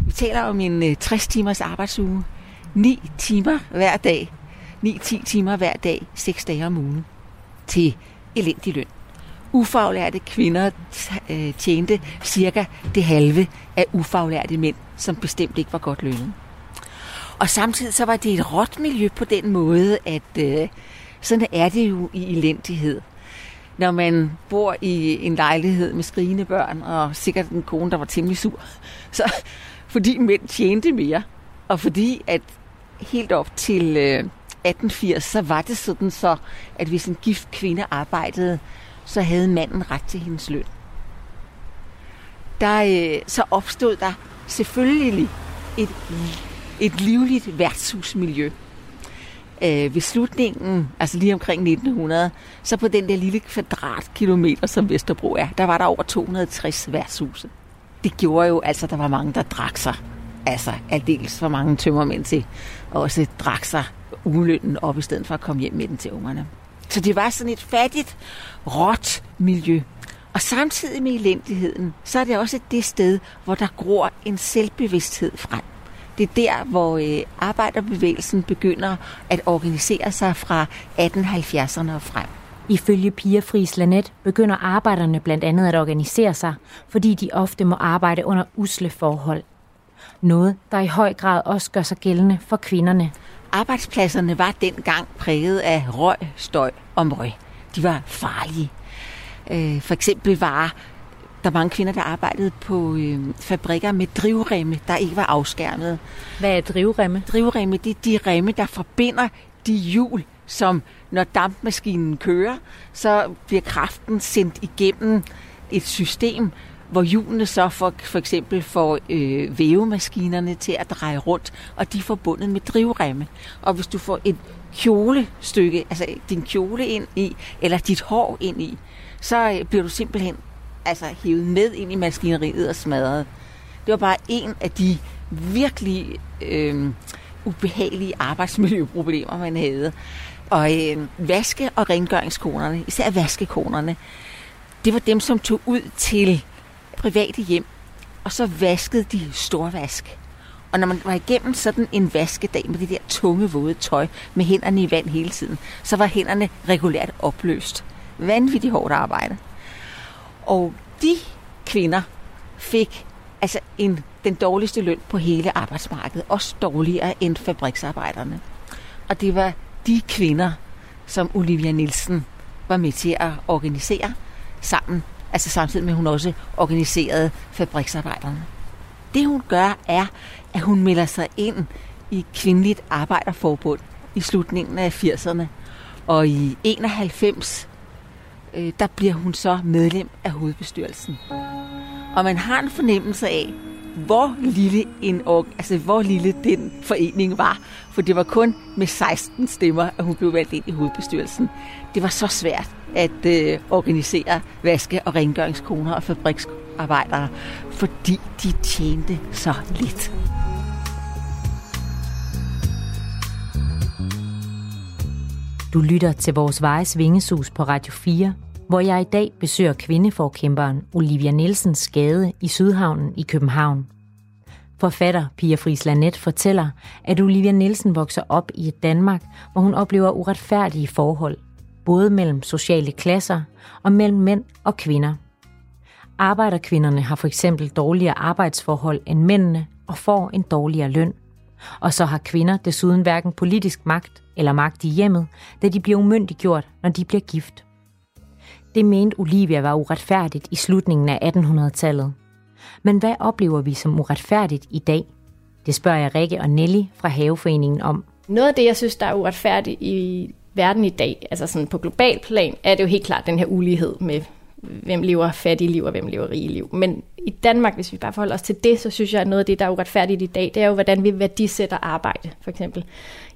Vi taler om en øh, 60 timers arbejdsuge. 9 timer hver dag. 9-10 timer hver dag, 6 dage om ugen. Til elendig løn. Ufaglærte kvinder øh, tjente cirka det halve af ufaglærte mænd, som bestemt ikke var godt lønnet. Og samtidig så var det et råt miljø på den måde, at øh, sådan er det jo i elendighed. Når man bor i en lejlighed med skrigende børn, og sikkert en kone, der var temmelig sur, så fordi mænd tjente mere, og fordi at helt op til øh, 1880, så var det sådan så, at hvis en gift kvinde arbejdede, så havde manden ret til hendes løn. Der, øh, så opstod der selvfølgelig et, et livligt værtshusmiljø. Øh, ved slutningen, altså lige omkring 1900, så på den der lille kvadratkilometer, som Vesterbro er, der var der over 260 værtshuse. Det gjorde jo altså, at der var mange, der drak sig. Altså aldeles for mange tømmermænd til også drak sig ulønnen op, i stedet for at komme hjem med den til ungerne. Så det var sådan et fattigt, råt miljø. Og samtidig med elendigheden, så er det også det sted, hvor der gror en selvbevidsthed frem. Det er der, hvor øh, arbejderbevægelsen begynder at organisere sig fra 1870'erne og frem. Ifølge Pia Friis Lanet begynder arbejderne blandt andet at organisere sig, fordi de ofte må arbejde under usle forhold. Noget, der i høj grad også gør sig gældende for kvinderne. Arbejdspladserne var dengang præget af røg, støj og møg. De var farlige. Øh, for eksempel var der mange kvinder, der arbejdede på øh, fabrikker med drivremme, der ikke var afskærmet. Hvad er drivremme? Drivremme, det er de remme, der forbinder de hjul, som når dampmaskinen kører, så bliver kraften sendt igennem et system, hvor hjulene så for, for eksempel får øh, vævemaskinerne til at dreje rundt, og de er forbundet med drivremme. Og hvis du får et kjolestykke, altså din kjole ind i, eller dit hår ind i, så øh, bliver du simpelthen altså, hævet med ind i maskineriet og smadret. Det var bare en af de virkelig øh, ubehagelige arbejdsmiljøproblemer, man havde. Og øh, vaske- og rengøringskonerne, især vaskekonerne, det var dem, som tog ud til private hjem, og så vaskede de storvask. Og når man var igennem sådan en vaskedag med det der tunge, våde tøj med hænderne i vand hele tiden, så var hænderne regulært opløst. Vanvittigt hårdt arbejde. Og de kvinder fik altså en, den dårligste løn på hele arbejdsmarkedet, også dårligere end fabriksarbejderne. Og det var de kvinder, som Olivia Nielsen var med til at organisere sammen, altså samtidig med, at hun også organiserede fabriksarbejderne. Det hun gør, er, at hun melder sig ind i kvindeligt arbejderforbund i slutningen af 80'erne. Og i 91, øh, der bliver hun så medlem af hovedbestyrelsen. Og man har en fornemmelse af, hvor lille, en, altså, hvor lille den forening var. For det var kun med 16 stemmer, at hun blev valgt ind i hovedbestyrelsen. Det var så svært at øh, organisere vaske- og rengøringskoner og fabriksarbejdere, fordi de tjente så lidt. Du lytter til vores Vejes Vingesus på Radio 4, hvor jeg i dag besøger kvindeforkæmperen Olivia Nielsens gade i Sydhavnen i København. Forfatter Pia Friis Lanet fortæller, at Olivia Nielsen vokser op i et Danmark, hvor hun oplever uretfærdige forhold, både mellem sociale klasser og mellem mænd og kvinder. Arbejderkvinderne har for eksempel dårligere arbejdsforhold end mændene og får en dårligere løn. Og så har kvinder desuden hverken politisk magt eller magt i hjemmet, da de bliver umyndiggjort, når de bliver gift. Det mente Olivia var uretfærdigt i slutningen af 1800-tallet. Men hvad oplever vi som uretfærdigt i dag? Det spørger jeg Rikke og Nelly fra Haveforeningen om. Noget af det, jeg synes, der er uretfærdigt i verden i dag, altså sådan på global plan, er det jo helt klart den her ulighed med, hvem lever fattige liv og hvem lever rige liv. Men i Danmark, hvis vi bare forholder os til det, så synes jeg, at noget af det, der er uretfærdigt i dag, det er jo, hvordan vi værdisætter arbejde, for eksempel.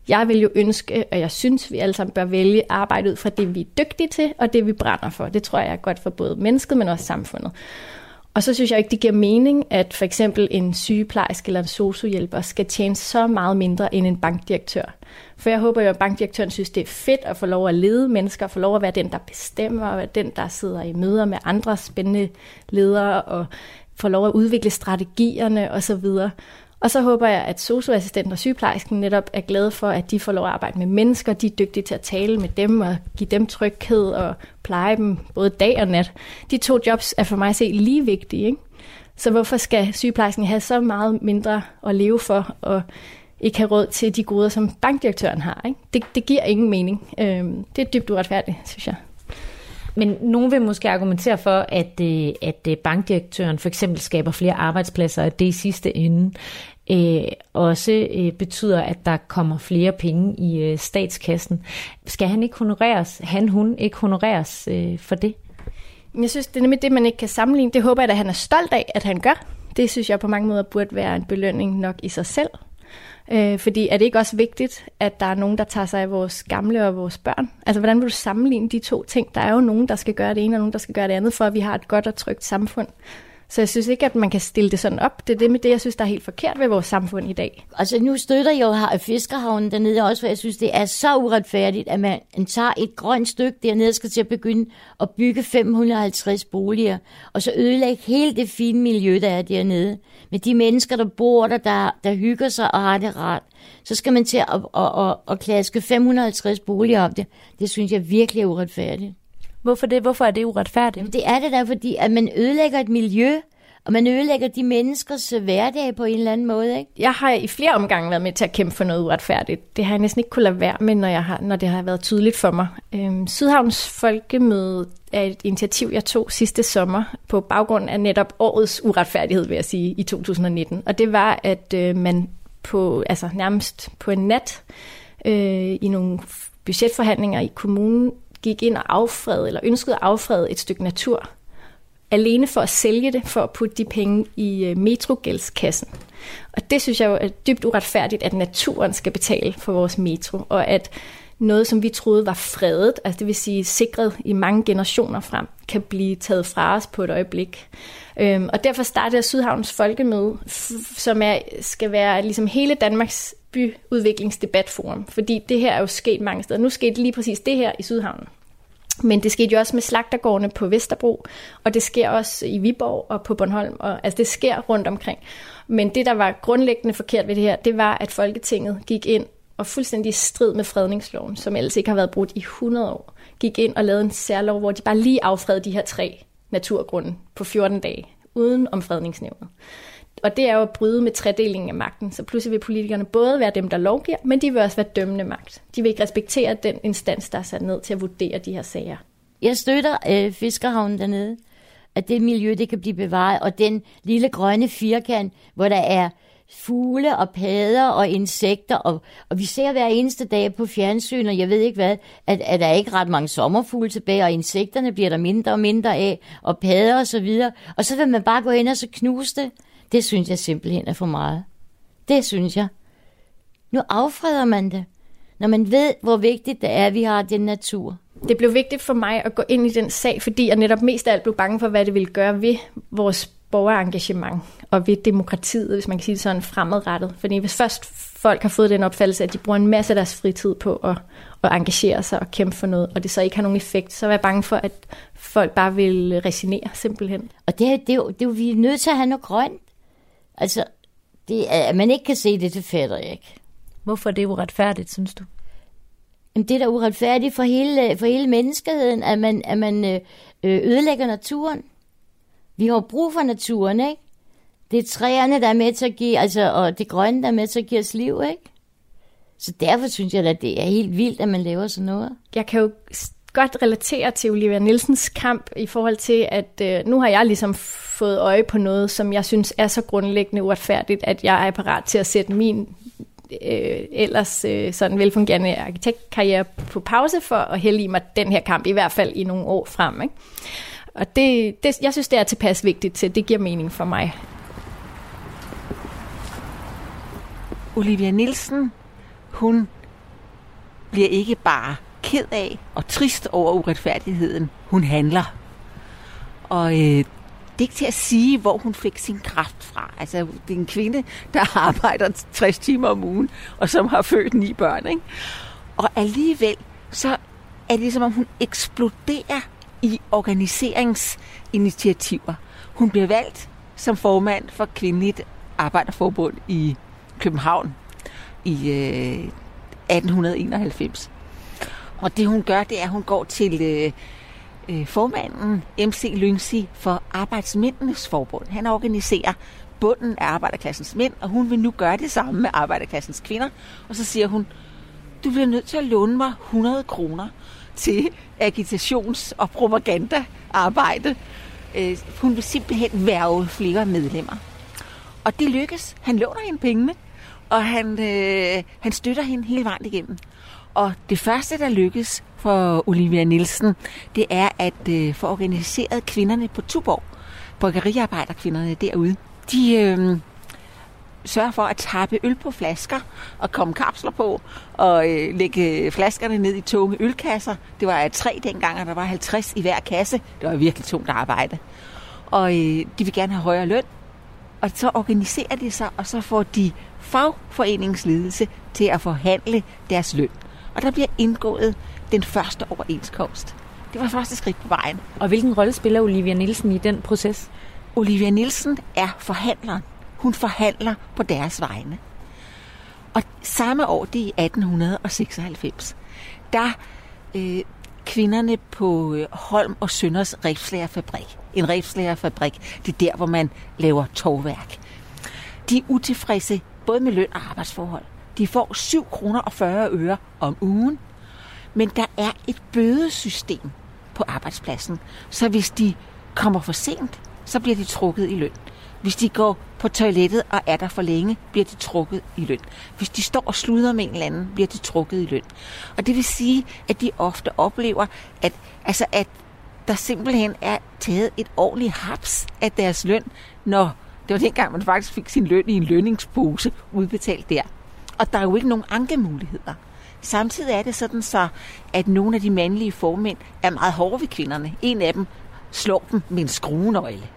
Jeg vil jo ønske, og jeg synes, vi alle sammen bør vælge arbejde ud fra det, vi er dygtige til, og det, vi brænder for. Det tror jeg er godt for både mennesket, men også samfundet. Og så synes jeg ikke, det giver mening, at for eksempel en sygeplejerske eller en sociohjælper skal tjene så meget mindre end en bankdirektør. For jeg håber jo, at bankdirektøren synes, det er fedt at få lov at lede mennesker, få lov at være den, der bestemmer, og være den, der sidder i møder med andre spændende ledere, og få lov at udvikle strategierne osv. Og så håber jeg, at socioassistenten og sygeplejersken netop er glade for, at de får lov at arbejde med mennesker. De er dygtige til at tale med dem og give dem tryghed og pleje dem både dag og nat. De to jobs er for mig at se lige vigtige. Ikke? Så hvorfor skal sygeplejersken have så meget mindre at leve for og ikke have råd til de goder, som bankdirektøren har? Ikke? Det, det giver ingen mening. Øhm, det er dybt uretfærdigt, synes jeg. Men nogen vil måske argumentere for, at, øh, at øh, bankdirektøren for eksempel skaber flere arbejdspladser, og det i sidste ende øh, også øh, betyder, at der kommer flere penge i øh, statskassen. Skal han ikke honoreres? Han, hun ikke honoreres øh, for det? Jeg synes, det er nemlig det, man ikke kan sammenligne. Det håber jeg, at han er stolt af, at han gør. Det synes jeg på mange måder burde være en belønning nok i sig selv. Øh, fordi er det ikke også vigtigt, at der er nogen, der tager sig af vores gamle og vores børn? Altså, hvordan vil du sammenligne de to ting? Der er jo nogen, der skal gøre det ene, og nogen, der skal gøre det andet, for at vi har et godt og trygt samfund. Så jeg synes ikke, at man kan stille det sådan op. Det er det med det, jeg synes, der er helt forkert ved vores samfund i dag. Altså nu støtter jeg jo Fiskerhavnen dernede også, for jeg synes, det er så uretfærdigt, at man tager et grønt stykke dernede og skal til at begynde at bygge 550 boliger, og så ødelægge hele det fine miljø, der er dernede. Med de mennesker, der bor der, der, der hygger sig og har det rart. Så skal man til at, at, at, at klaske 550 boliger op det. Det synes jeg virkelig er uretfærdigt. Hvorfor det? Hvorfor er det uretfærdigt? Jamen, det er det der, fordi at man ødelægger et miljø, og man ødelægger de menneskers øh, hverdag på en eller anden måde. Ikke? Jeg har i flere omgange været med til at kæmpe for noget uretfærdigt. Det har jeg næsten ikke kunne lade være med, når, jeg har, når det har været tydeligt for mig. Øhm, Sydhavns Folkemøde er et initiativ, jeg tog sidste sommer på baggrund af netop årets uretfærdighed, vil jeg sige, i 2019. Og det var, at øh, man på, altså nærmest på en nat øh, i nogle budgetforhandlinger i kommunen gik ind og affredede, eller ønskede at affrede et stykke natur, alene for at sælge det, for at putte de penge i øh, metrogældskassen. Og det synes jeg jo er dybt uretfærdigt, at naturen skal betale for vores metro, og at noget, som vi troede var fredet, altså det vil sige sikret i mange generationer frem, kan blive taget fra os på et øjeblik. Øhm, og derfor startede jeg Sydhavns Folkemøde, som er, skal være ligesom hele Danmarks byudviklingsdebatforum, fordi det her er jo sket mange steder. Nu skete lige præcis det her i Sydhavnen. Men det skete jo også med slagtergårdene på Vesterbro, og det sker også i Viborg og på Bornholm. Og, altså det sker rundt omkring. Men det, der var grundlæggende forkert ved det her, det var, at Folketinget gik ind og fuldstændig strid med fredningsloven, som ellers ikke har været brudt i 100 år, gik ind og lavede en særlov, hvor de bare lige affredede de her tre naturgrunden på 14 dage, uden om fredningsnævnet. Og det er jo at bryde med tredelingen af magten. Så pludselig vil politikerne både være dem, der lovgiver, men de vil også være dømmende magt. De vil ikke respektere den instans, der er sat ned til at vurdere de her sager. Jeg støtter øh, Fiskerhavnen dernede, at det miljø, det kan blive bevaret, og den lille grønne firkant, hvor der er fugle og padder og insekter, og, og vi ser hver eneste dag på fjernsyn, og jeg ved ikke hvad, at, at der er ikke ret mange sommerfugle tilbage, og insekterne bliver der mindre og mindre af, og padder og så videre, og så vil man bare gå ind og så knuse det. Det synes jeg simpelthen er for meget. Det synes jeg. Nu affreder man det, når man ved, hvor vigtigt det er, at vi har den natur. Det blev vigtigt for mig at gå ind i den sag, fordi jeg netop mest af alt blev bange for, hvad det ville gøre ved vores borgerengagement og ved demokratiet, hvis man kan sige det sådan, fremadrettet. Fordi hvis først folk har fået den opfattelse, at de bruger en masse af deres fritid på at, at engagere sig og kæmpe for noget, og det så ikke har nogen effekt, så er jeg bange for, at folk bare vil resignere simpelthen. Og det, det, er jo, det jo, vi er nødt til at have noget grønt. Altså, det, at man ikke kan se det, det fatter jeg ikke. Hvorfor er det uretfærdigt, synes du? Jamen, det er da uretfærdigt for hele, for hele menneskeheden, at man, at man øh, ødelægger naturen. Vi har brug for naturen, ikke? Det er træerne, der er med til at give, altså, og det grønne, der er med til at give os liv, ikke? Så derfor synes jeg, at det er helt vildt, at man laver sådan noget. Jeg kan jo godt relatere til Olivia Nielsens kamp i forhold til, at øh, nu har jeg ligesom fået øje på noget, som jeg synes er så grundlæggende uretfærdigt, at jeg er parat til at sætte min øh, ellers øh, sådan velfungerende arkitektkarriere på pause for at hælde i mig den her kamp, i hvert fald i nogle år frem. Ikke? Og det, det, jeg synes, det er tilpas vigtigt til, det giver mening for mig. Olivia Nielsen, hun bliver ikke bare ked af og trist over uretfærdigheden. Hun handler. Og øh, det er ikke til at sige, hvor hun fik sin kraft fra. Altså, det er en kvinde, der arbejder 60 timer om ugen, og som har født ni børn. Ikke? Og alligevel, så er det ligesom, om hun eksploderer i organiseringsinitiativer. Hun bliver valgt som formand for Kvindeligt Arbejderforbund i København i øh, 1891. Og det hun gør, det er, at hun går til øh, øh, formanden MC Lyngsi for Arbejdsmændenes Forbund. Han organiserer bunden af arbejderklassens mænd, og hun vil nu gøre det samme med arbejderklassens kvinder. Og så siger hun, du bliver nødt til at låne mig 100 kroner til agitations- og propagandaarbejde. Øh, hun vil simpelthen værve flere medlemmer. Og det lykkes. Han låner hende pengene, og han, øh, han støtter hende hele vejen igennem. Og det første, der lykkes for Olivia Nielsen, det er at øh, få organiseret kvinderne på Tuborg, bryggeriarbejderkvinderne derude. De øh, sørger for at tappe øl på flasker og komme kapsler på og øh, lægge flaskerne ned i tunge ølkasser. Det var tre dengang, og der var 50 i hver kasse. Det var virkelig tungt arbejde. og øh, de vil gerne have højere løn. Og så organiserer de sig, og så får de fagforeningsledelse til at forhandle deres løn. Og der bliver indgået den første overenskomst. Det var første skridt på vejen. Og hvilken rolle spiller Olivia Nielsen i den proces? Olivia Nielsen er forhandleren. Hun forhandler på deres vegne. Og samme år, det er i 1896, der øh, kvinderne på øh, Holm og Sønders Refslagerfabrik. En refslagerfabrik, det er der, hvor man laver tovværk. De er utilfredse både med løn og arbejdsforhold. De får 7 kroner og 40 øre om ugen, men der er et bødesystem på arbejdspladsen, så hvis de kommer for sent, så bliver de trukket i løn. Hvis de går på toilettet og er der for længe, bliver de trukket i løn. Hvis de står og sluder med en eller anden, bliver de trukket i løn. Og det vil sige, at de ofte oplever, at, altså at der simpelthen er taget et ordentligt haps af deres løn, når det var dengang, man faktisk fik sin løn i en lønningspose udbetalt der. Og der er jo ikke nogen ankemuligheder. Samtidig er det sådan så, at nogle af de mandlige formænd er meget hårde ved kvinderne. En af dem slår dem med en skruenøgle.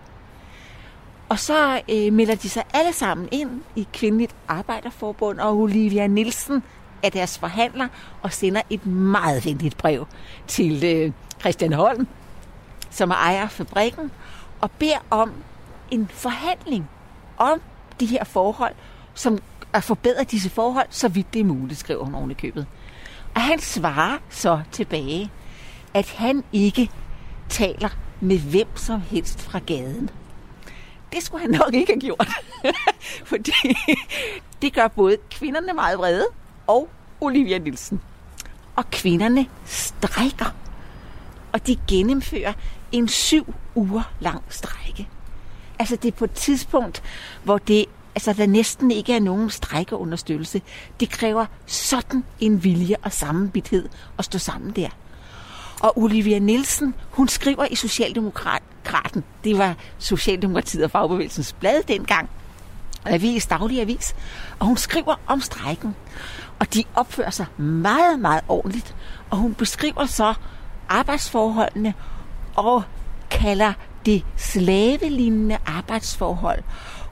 Og så øh, melder de sig alle sammen ind i Kvindeligt Arbejderforbund, og Olivia Nielsen er deres forhandler og sender et meget venligt brev til øh, Christian Holm, som er ejer af fabrikken, og beder om en forhandling om de her forhold, som at forbedre disse forhold, så vidt det er muligt, skriver hun oven i købet. Og han svarer så tilbage, at han ikke taler med hvem som helst fra gaden. Det skulle han nok ikke have gjort. Fordi det gør både kvinderne meget vrede og Olivia Nielsen. Og kvinderne strækker. Og de gennemfører en syv uger lang strække. Altså det er på et tidspunkt, hvor det altså, der næsten ikke er nogen strækkeunderstøttelse. Det kræver sådan en vilje og sammenbithed at stå sammen der. Og Olivia Nielsen, hun skriver i Socialdemokraten, det var Socialdemokratiet og Fagbevægelsens blad dengang, avis, daglig avis, og hun skriver om strejken. Og de opfører sig meget, meget ordentligt, og hun beskriver så arbejdsforholdene og kalder det slavelignende arbejdsforhold,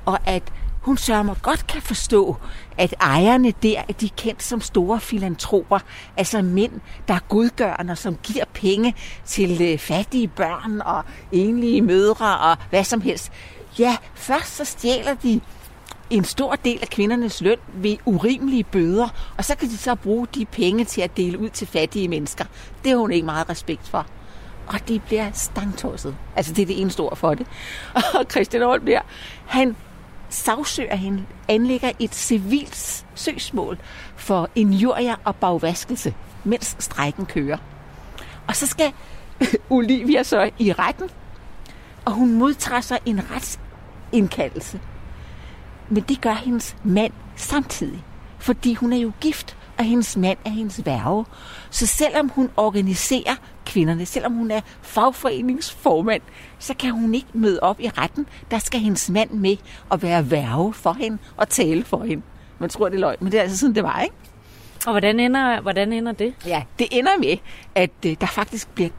og at hun sørger godt kan forstå, at ejerne der er de kendt som store filantroper, altså mænd, der er godgørende, som giver penge til øh, fattige børn og enlige mødre og hvad som helst. Ja, først så stjæler de en stor del af kvindernes løn ved urimelige bøder, og så kan de så bruge de penge til at dele ud til fattige mennesker. Det har hun ikke meget respekt for. Og det bliver stangtosset. Altså, det er det eneste ord for det. Og Christian Holm der, han sagsøger hende, anlægger et civilt søgsmål for injurier og bagvaskelse, mens strækken kører. Og så skal Olivia så i retten, og hun modtager sig en retsindkaldelse. Men det gør hendes mand samtidig, fordi hun er jo gift, og hendes mand er hendes værge. Så selvom hun organiserer kvinderne, selvom hun er fagforeningsformand, så kan hun ikke møde op i retten. Der skal hendes mand med og være værge for hende og tale for hende. Man tror, det er løgn, men det er altså sådan, det var, ikke? Og hvordan ender, hvordan ender det? Ja, det ender med, at øh, der faktisk bliver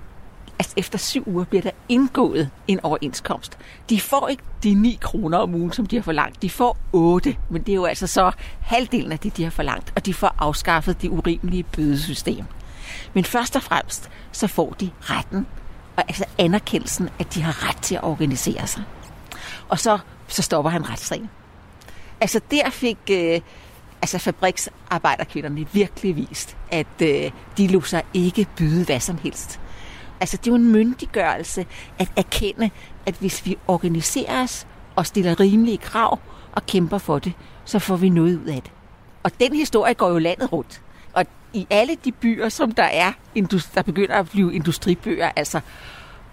altså efter syv uger bliver der indgået en overenskomst. De får ikke de 9 kroner om ugen, som de har forlangt. De får 8, men det er jo altså så halvdelen af det, de har forlangt. Og de får afskaffet det urimelige bødesystem. Men først og fremmest, så får de retten, og altså anerkendelsen, at de har ret til at organisere sig. Og så, så stopper han retssagen. Altså der fik øh, altså fabriksarbejderkvinderne virkelig vist, at øh, de lå sig ikke byde hvad som helst. Altså det er jo en myndiggørelse at erkende, at hvis vi organiserer os og stiller rimelige krav og kæmper for det, så får vi noget ud af det. Og den historie går jo landet rundt. I alle de byer, som der er, der begynder at blive industribyer, altså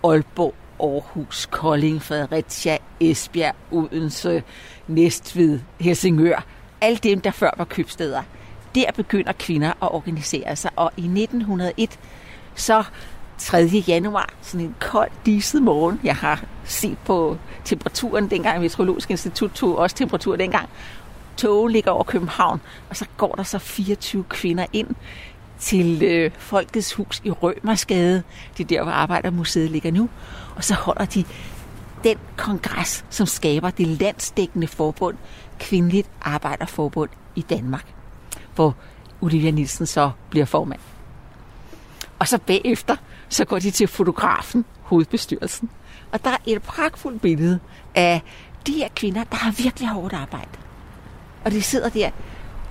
Aalborg, Aarhus, Kolding, Fredericia, Esbjerg, Odense, Næstved, Helsingør, alle dem, der før var købsteder, der begynder kvinder at organisere sig. Og i 1901, så 3. januar, sådan en kold, diset morgen. Jeg har set på temperaturen dengang, Meteorologisk Institut tog også temperatur dengang tog ligger over København, og så går der så 24 kvinder ind til øh, Folkets Hus i Rømersgade. Det er der, hvor Arbejdermuseet ligger nu. Og så holder de den kongres, som skaber det landsdækkende forbund, Kvindeligt Arbejderforbund i Danmark, hvor Olivia Nielsen så bliver formand. Og så bagefter, så går de til fotografen, hovedbestyrelsen. Og der er et pragtfuldt billede af de her kvinder, der har virkelig hårdt arbejde. Og de sidder der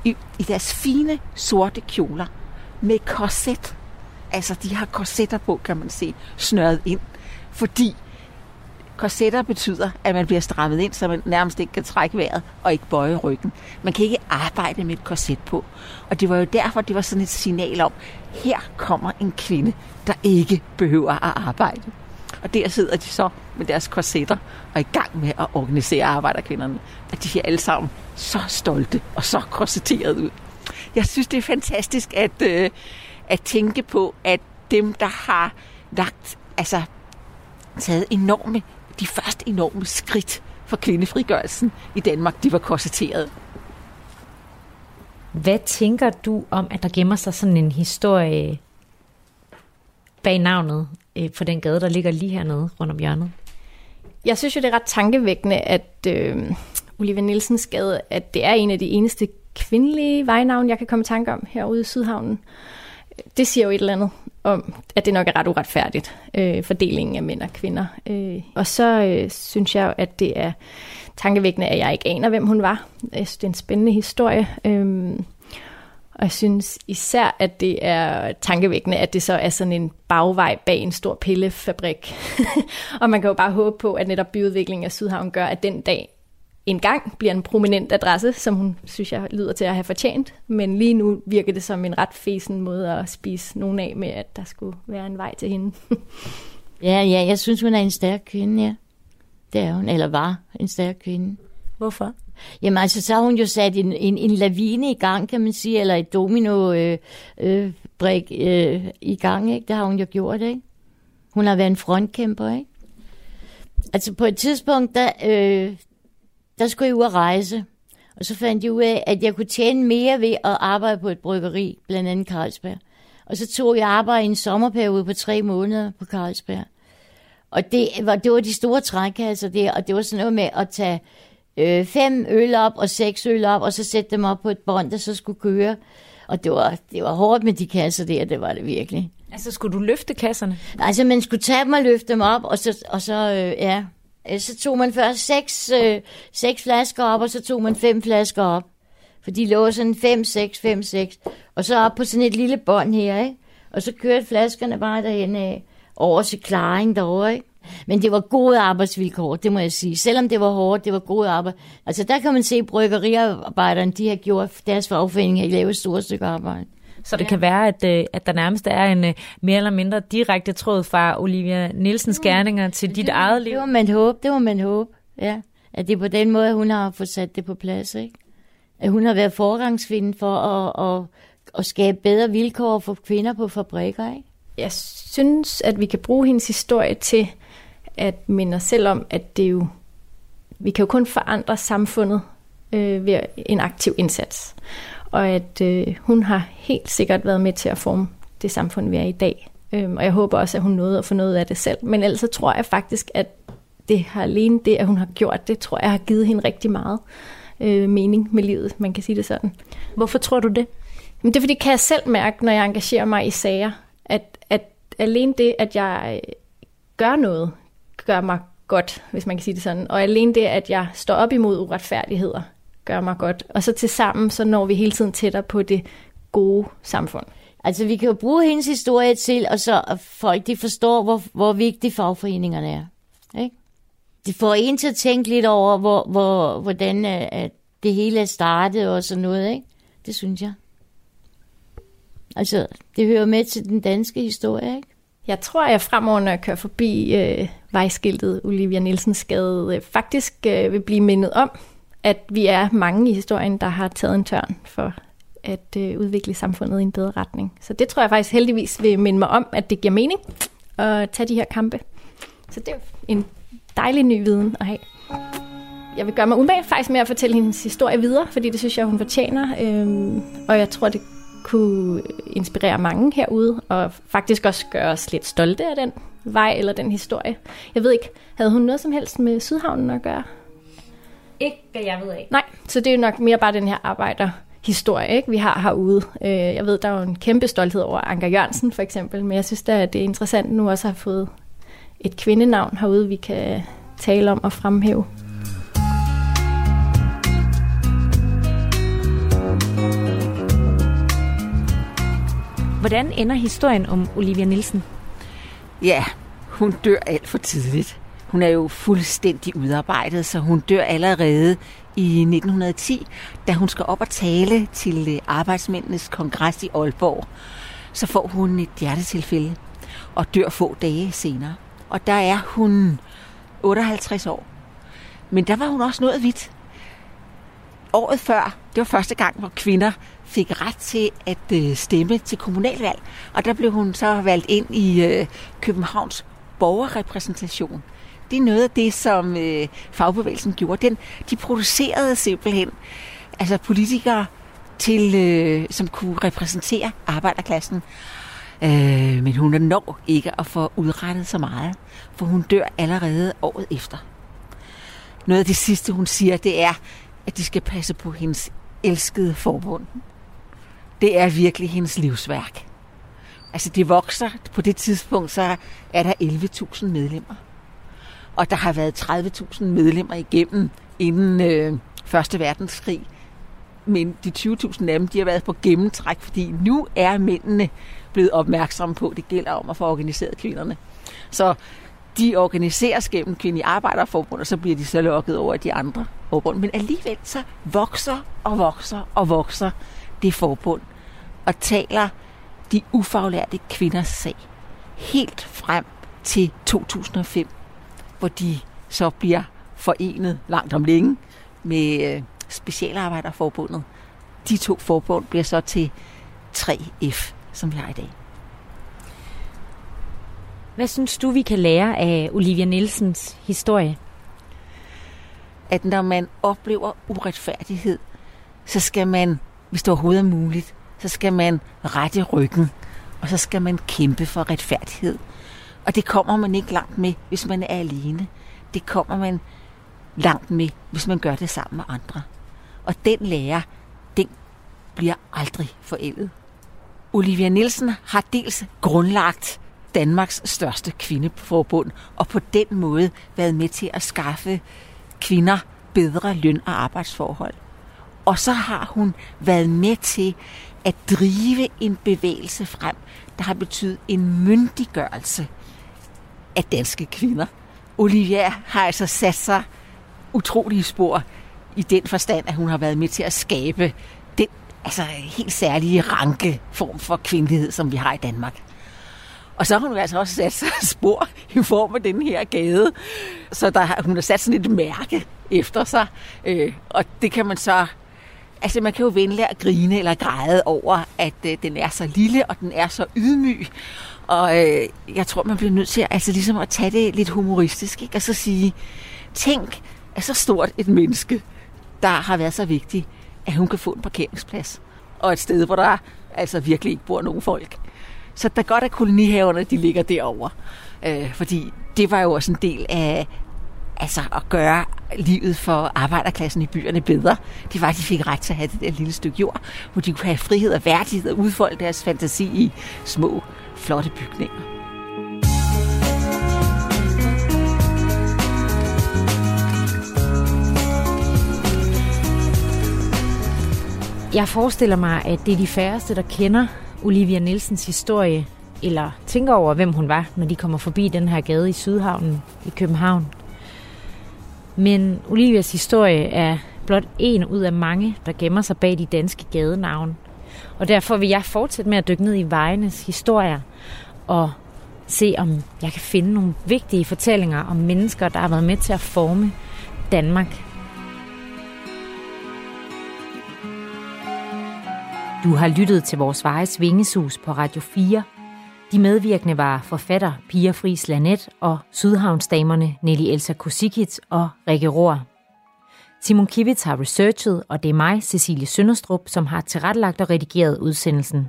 i, i deres fine sorte kjoler med korset. Altså, de har korsetter på, kan man se, snøret ind. Fordi korsetter betyder, at man bliver strammet ind, så man nærmest ikke kan trække vejret og ikke bøje ryggen. Man kan ikke arbejde med et korset på. Og det var jo derfor, det var sådan et signal om, her kommer en kvinde, der ikke behøver at arbejde. Og der sidder de så med deres korsetter og er i gang med at organisere arbejderkvinderne. Og de er alle sammen så stolte og så korsetteret ud. Jeg synes, det er fantastisk at, øh, at tænke på, at dem, der har lagt, altså taget enorme, de første enorme skridt for kvindefrigørelsen i Danmark, de var korsetteret. Hvad tænker du om, at der gemmer sig sådan en historie bag navnet øh, på den gade, der ligger lige hernede rundt om hjørnet? Jeg synes jo, det er ret tankevækkende, at øh, Olivia Nielsens gade, at det er en af de eneste kvindelige vejnavn, jeg kan komme i tanke om herude i Sydhavnen. Det siger jo et eller andet om, at det nok er ret uretfærdigt, øh, fordelingen af mænd og kvinder. Øh, og så øh, synes jeg jo, at det er tankevækkende, at jeg ikke aner, hvem hun var. Jeg synes, det er en spændende historie. Øh, og jeg synes især, at det er tankevækkende, at det så er sådan en bagvej bag en stor pillefabrik. og man kan jo bare håbe på, at netop byudviklingen af Sydhavn gør, at den dag en gang bliver en prominent adresse, som hun synes, jeg lyder til at have fortjent. Men lige nu virker det som en ret fesen måde at spise nogen af med, at der skulle være en vej til hende. ja, ja, jeg synes, hun er en stærk kvinde, ja. Det er hun, eller var en stærk kvinde. Hvorfor? Jamen altså, så har hun jo sat en, en, en lavine i gang, kan man sige, eller et domino øh, øh, brik øh, i gang, ikke? Det har hun jo gjort, ikke? Hun har været en frontkæmper, ikke? Altså på et tidspunkt, der, øh, der skulle jeg ud og rejse, og så fandt jeg ud af, at jeg kunne tjene mere ved at arbejde på et bryggeri, blandt andet Carlsberg. Og så tog jeg arbejde i en sommerperiode på tre måneder på Carlsberg. Og det var, det var de store trækasser der, og det var sådan noget med at tage øh, fem øl op og seks øl op, og så sætte dem op på et bånd, der så skulle køre. Og det var, det var hårdt med de kasser der, det var det virkelig. Altså, skulle du løfte kasserne? Altså, man skulle tage dem og løfte dem op, og så, og så øh, ja. Øh, så tog man først seks, øh, seks flasker op, og så tog man fem flasker op. For de lå sådan 5, 6, 5, 6. Og så op på sådan et lille bånd her, ikke? Og så kørte flaskerne bare derhen af, over til klaring derovre, ikke? Men det var gode arbejdsvilkår, det må jeg sige. Selvom det var hårdt, det var gode arbejde. Altså der kan man se, at bryggeriarbejderne, de har gjort deres fagforening, har lavet et stort stykke arbejde. Så det ja. kan være, at, øh, at der nærmest er en øh, mere eller mindre direkte tråd fra Olivia Nielsens gerninger til dit det, eget liv. Det var man håbe, det var man håbe, ja. At det er på den måde, hun har fået sat det på plads, ikke? At hun har været forgangsvinden for at, at, at skabe bedre vilkår for kvinder på fabrikker, ikke? Jeg synes, at vi kan bruge hendes historie til at minde os selv om, at det jo, vi kan jo kun forandre samfundet øh, ved en aktiv indsats. Og at øh, hun har helt sikkert været med til at forme det samfund, vi er i dag. Øhm, og jeg håber også, at hun nåede at få noget af det selv. Men ellers så tror jeg faktisk, at det har alene det, at hun har gjort det, tror jeg har givet hende rigtig meget øh, mening med livet, man kan sige det sådan. Hvorfor tror du det? Men det er fordi, kan jeg selv mærke, når jeg engagerer mig i sager, at, at alene det, at jeg gør noget, gør mig godt, hvis man kan sige det sådan. Og alene det, at jeg står op imod uretfærdigheder, gør mig godt. Og så til sammen, så når vi hele tiden tættere på det gode samfund. Altså, vi kan jo bruge hendes historie til, og så at folk de forstår, hvor, hvor vigtige fagforeningerne er. Ikke? Det får en til at tænke lidt over, hvor, hvor, hvordan øh, at det hele er startet og sådan noget. Ikke? Det synes jeg. Altså, det hører med til den danske historie, ikke? Jeg tror, jeg fremover, når jeg kører forbi øh, vejskiltet Olivia Nielsens gade, øh, faktisk øh, vil blive mindet om, at vi er mange i historien, der har taget en tørn for at øh, udvikle samfundet i en bedre retning. Så det tror jeg faktisk heldigvis vil minde mig om, at det giver mening at tage de her kampe. Så det er en dejlig ny viden at have. Jeg vil gøre mig umage faktisk med at fortælle hendes historie videre, fordi det synes jeg, hun fortjener. Øhm, og jeg tror, det kunne inspirere mange herude, og faktisk også gøre os lidt stolte af den vej eller den historie. Jeg ved ikke, havde hun noget som helst med Sydhavnen at gøre? Ikke, hvad jeg ved af. Nej, så det er jo nok mere bare den her arbejder historie, ikke, vi har herude. Øh, jeg ved, der er jo en kæmpe stolthed over Anker Jørgensen for eksempel, men jeg synes da, at det er interessant nu også at have fået et kvindenavn herude, vi kan tale om og fremhæve. Hvordan ender historien om Olivia Nielsen? Ja, hun dør alt for tidligt. Hun er jo fuldstændig udarbejdet, så hun dør allerede i 1910, da hun skal op og tale til øh, arbejdsmændenes kongres i Aalborg. Så får hun et hjertetilfælde og dør få dage senere. Og der er hun 58 år. Men der var hun også noget vidt. Året før, det var første gang, hvor kvinder fik ret til at øh, stemme til kommunalvalg. Og der blev hun så valgt ind i øh, Københavns borgerrepræsentation. Det er noget af det, som øh, fagbevægelsen gjorde. Den, de producerede simpelthen altså politikere, til, øh, som kunne repræsentere arbejderklassen. Øh, men hun når ikke at få udrettet så meget, for hun dør allerede året efter. Noget af det sidste, hun siger, det er, at de skal passe på hendes elskede forbund. Det er virkelig hendes livsværk. Altså det vokser. På det tidspunkt, så er der 11.000 medlemmer. Og der har været 30.000 medlemmer igennem inden øh, Første Verdenskrig. Men de 20.000 af dem, de har været på gennemtræk, fordi nu er mændene blevet opmærksomme på, at det gælder om at få organiseret kvinderne. Så de organiseres gennem kvindelige arbejderforbund, og så bliver de så lukket over de andre forbund. Men alligevel så vokser og vokser og vokser det forbund, og taler de ufaglærte kvinders sag helt frem til 2005, hvor de så bliver forenet langt om længe med øh, Specialarbejderforbundet. De to forbund bliver så til 3F, som vi har i dag. Hvad synes du, vi kan lære af Olivia Nielsens historie? At når man oplever uretfærdighed, så skal man, hvis det overhovedet er muligt, så skal man rette ryggen, og så skal man kæmpe for retfærdighed. Og det kommer man ikke langt med, hvis man er alene. Det kommer man langt med, hvis man gør det sammen med andre. Og den lære, den bliver aldrig forældet. Olivia Nielsen har dels grundlagt Danmarks største kvindeforbund, og på den måde været med til at skaffe kvinder bedre løn- og arbejdsforhold. Og så har hun været med til at drive en bevægelse frem, der har betydet en myndiggørelse af danske kvinder. Olivia har altså sat sig utrolige spor i den forstand, at hun har været med til at skabe den altså, helt særlige ranke form for kvindelighed, som vi har i Danmark. Og så har hun altså også sat sig spor i form af den her gade. Så der har, hun har sat sådan et mærke efter sig. Øh, og det kan man så... Altså man kan jo vende at grine eller græde over, at øh, den er så lille, og den er så ydmyg. Og øh, jeg tror, man bliver nødt til altså, ligesom at tage det lidt humoristisk, ikke? og så sige, tænk, at så stort et menneske, der har været så vigtig, at hun kan få en parkeringsplads. Og et sted, hvor der altså virkelig ikke bor nogen folk. Så der godt, at kolonihaverne de ligger derovre. Øh, fordi det var jo også en del af altså at gøre livet for arbejderklassen i byerne bedre. Det var, at de fik ret til at have det der lille stykke jord, hvor de kunne have frihed og værdighed og udfolde deres fantasi i små, flotte bygninger. Jeg forestiller mig, at det er de færreste, der kender Olivia Nielsens historie, eller tænker over, hvem hun var, når de kommer forbi den her gade i Sydhavnen i København. Men Olivias historie er blot en ud af mange, der gemmer sig bag de danske gadenavne. Og derfor vil jeg fortsætte med at dykke ned i vejenes historier og se, om jeg kan finde nogle vigtige fortællinger om mennesker, der har været med til at forme Danmark Du har lyttet til vores Vejes Vingesus på Radio 4. De medvirkende var forfatter Pia Friis Lanet og Sydhavnsdamerne Nelly Elsa Kusikits og Rikke Rohr. Simon Kivitz har researchet, og det er mig, Cecilie Sønderstrup, som har tilrettelagt og redigeret udsendelsen.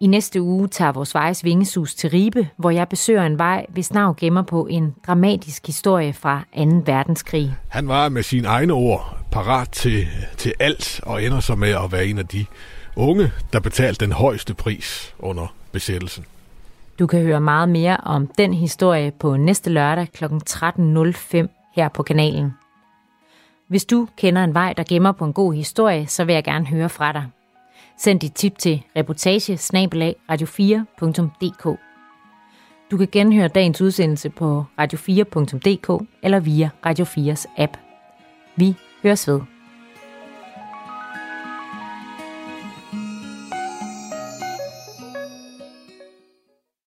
I næste uge tager vores vejs vingesus til Ribe, hvor jeg besøger en vej, hvis navn gemmer på en dramatisk historie fra 2. verdenskrig. Han var med sine egne ord parat til, til alt og ender så med at være en af de unge, der betalte den højeste pris under besættelsen. Du kan høre meget mere om den historie på næste lørdag kl. 13.05 her på kanalen. Hvis du kender en vej, der gemmer på en god historie, så vil jeg gerne høre fra dig. Send dit tip til reportage radio4.dk. Du kan genhøre dagens udsendelse på radio4.dk eller via Radio 4's app. Vi høres ved.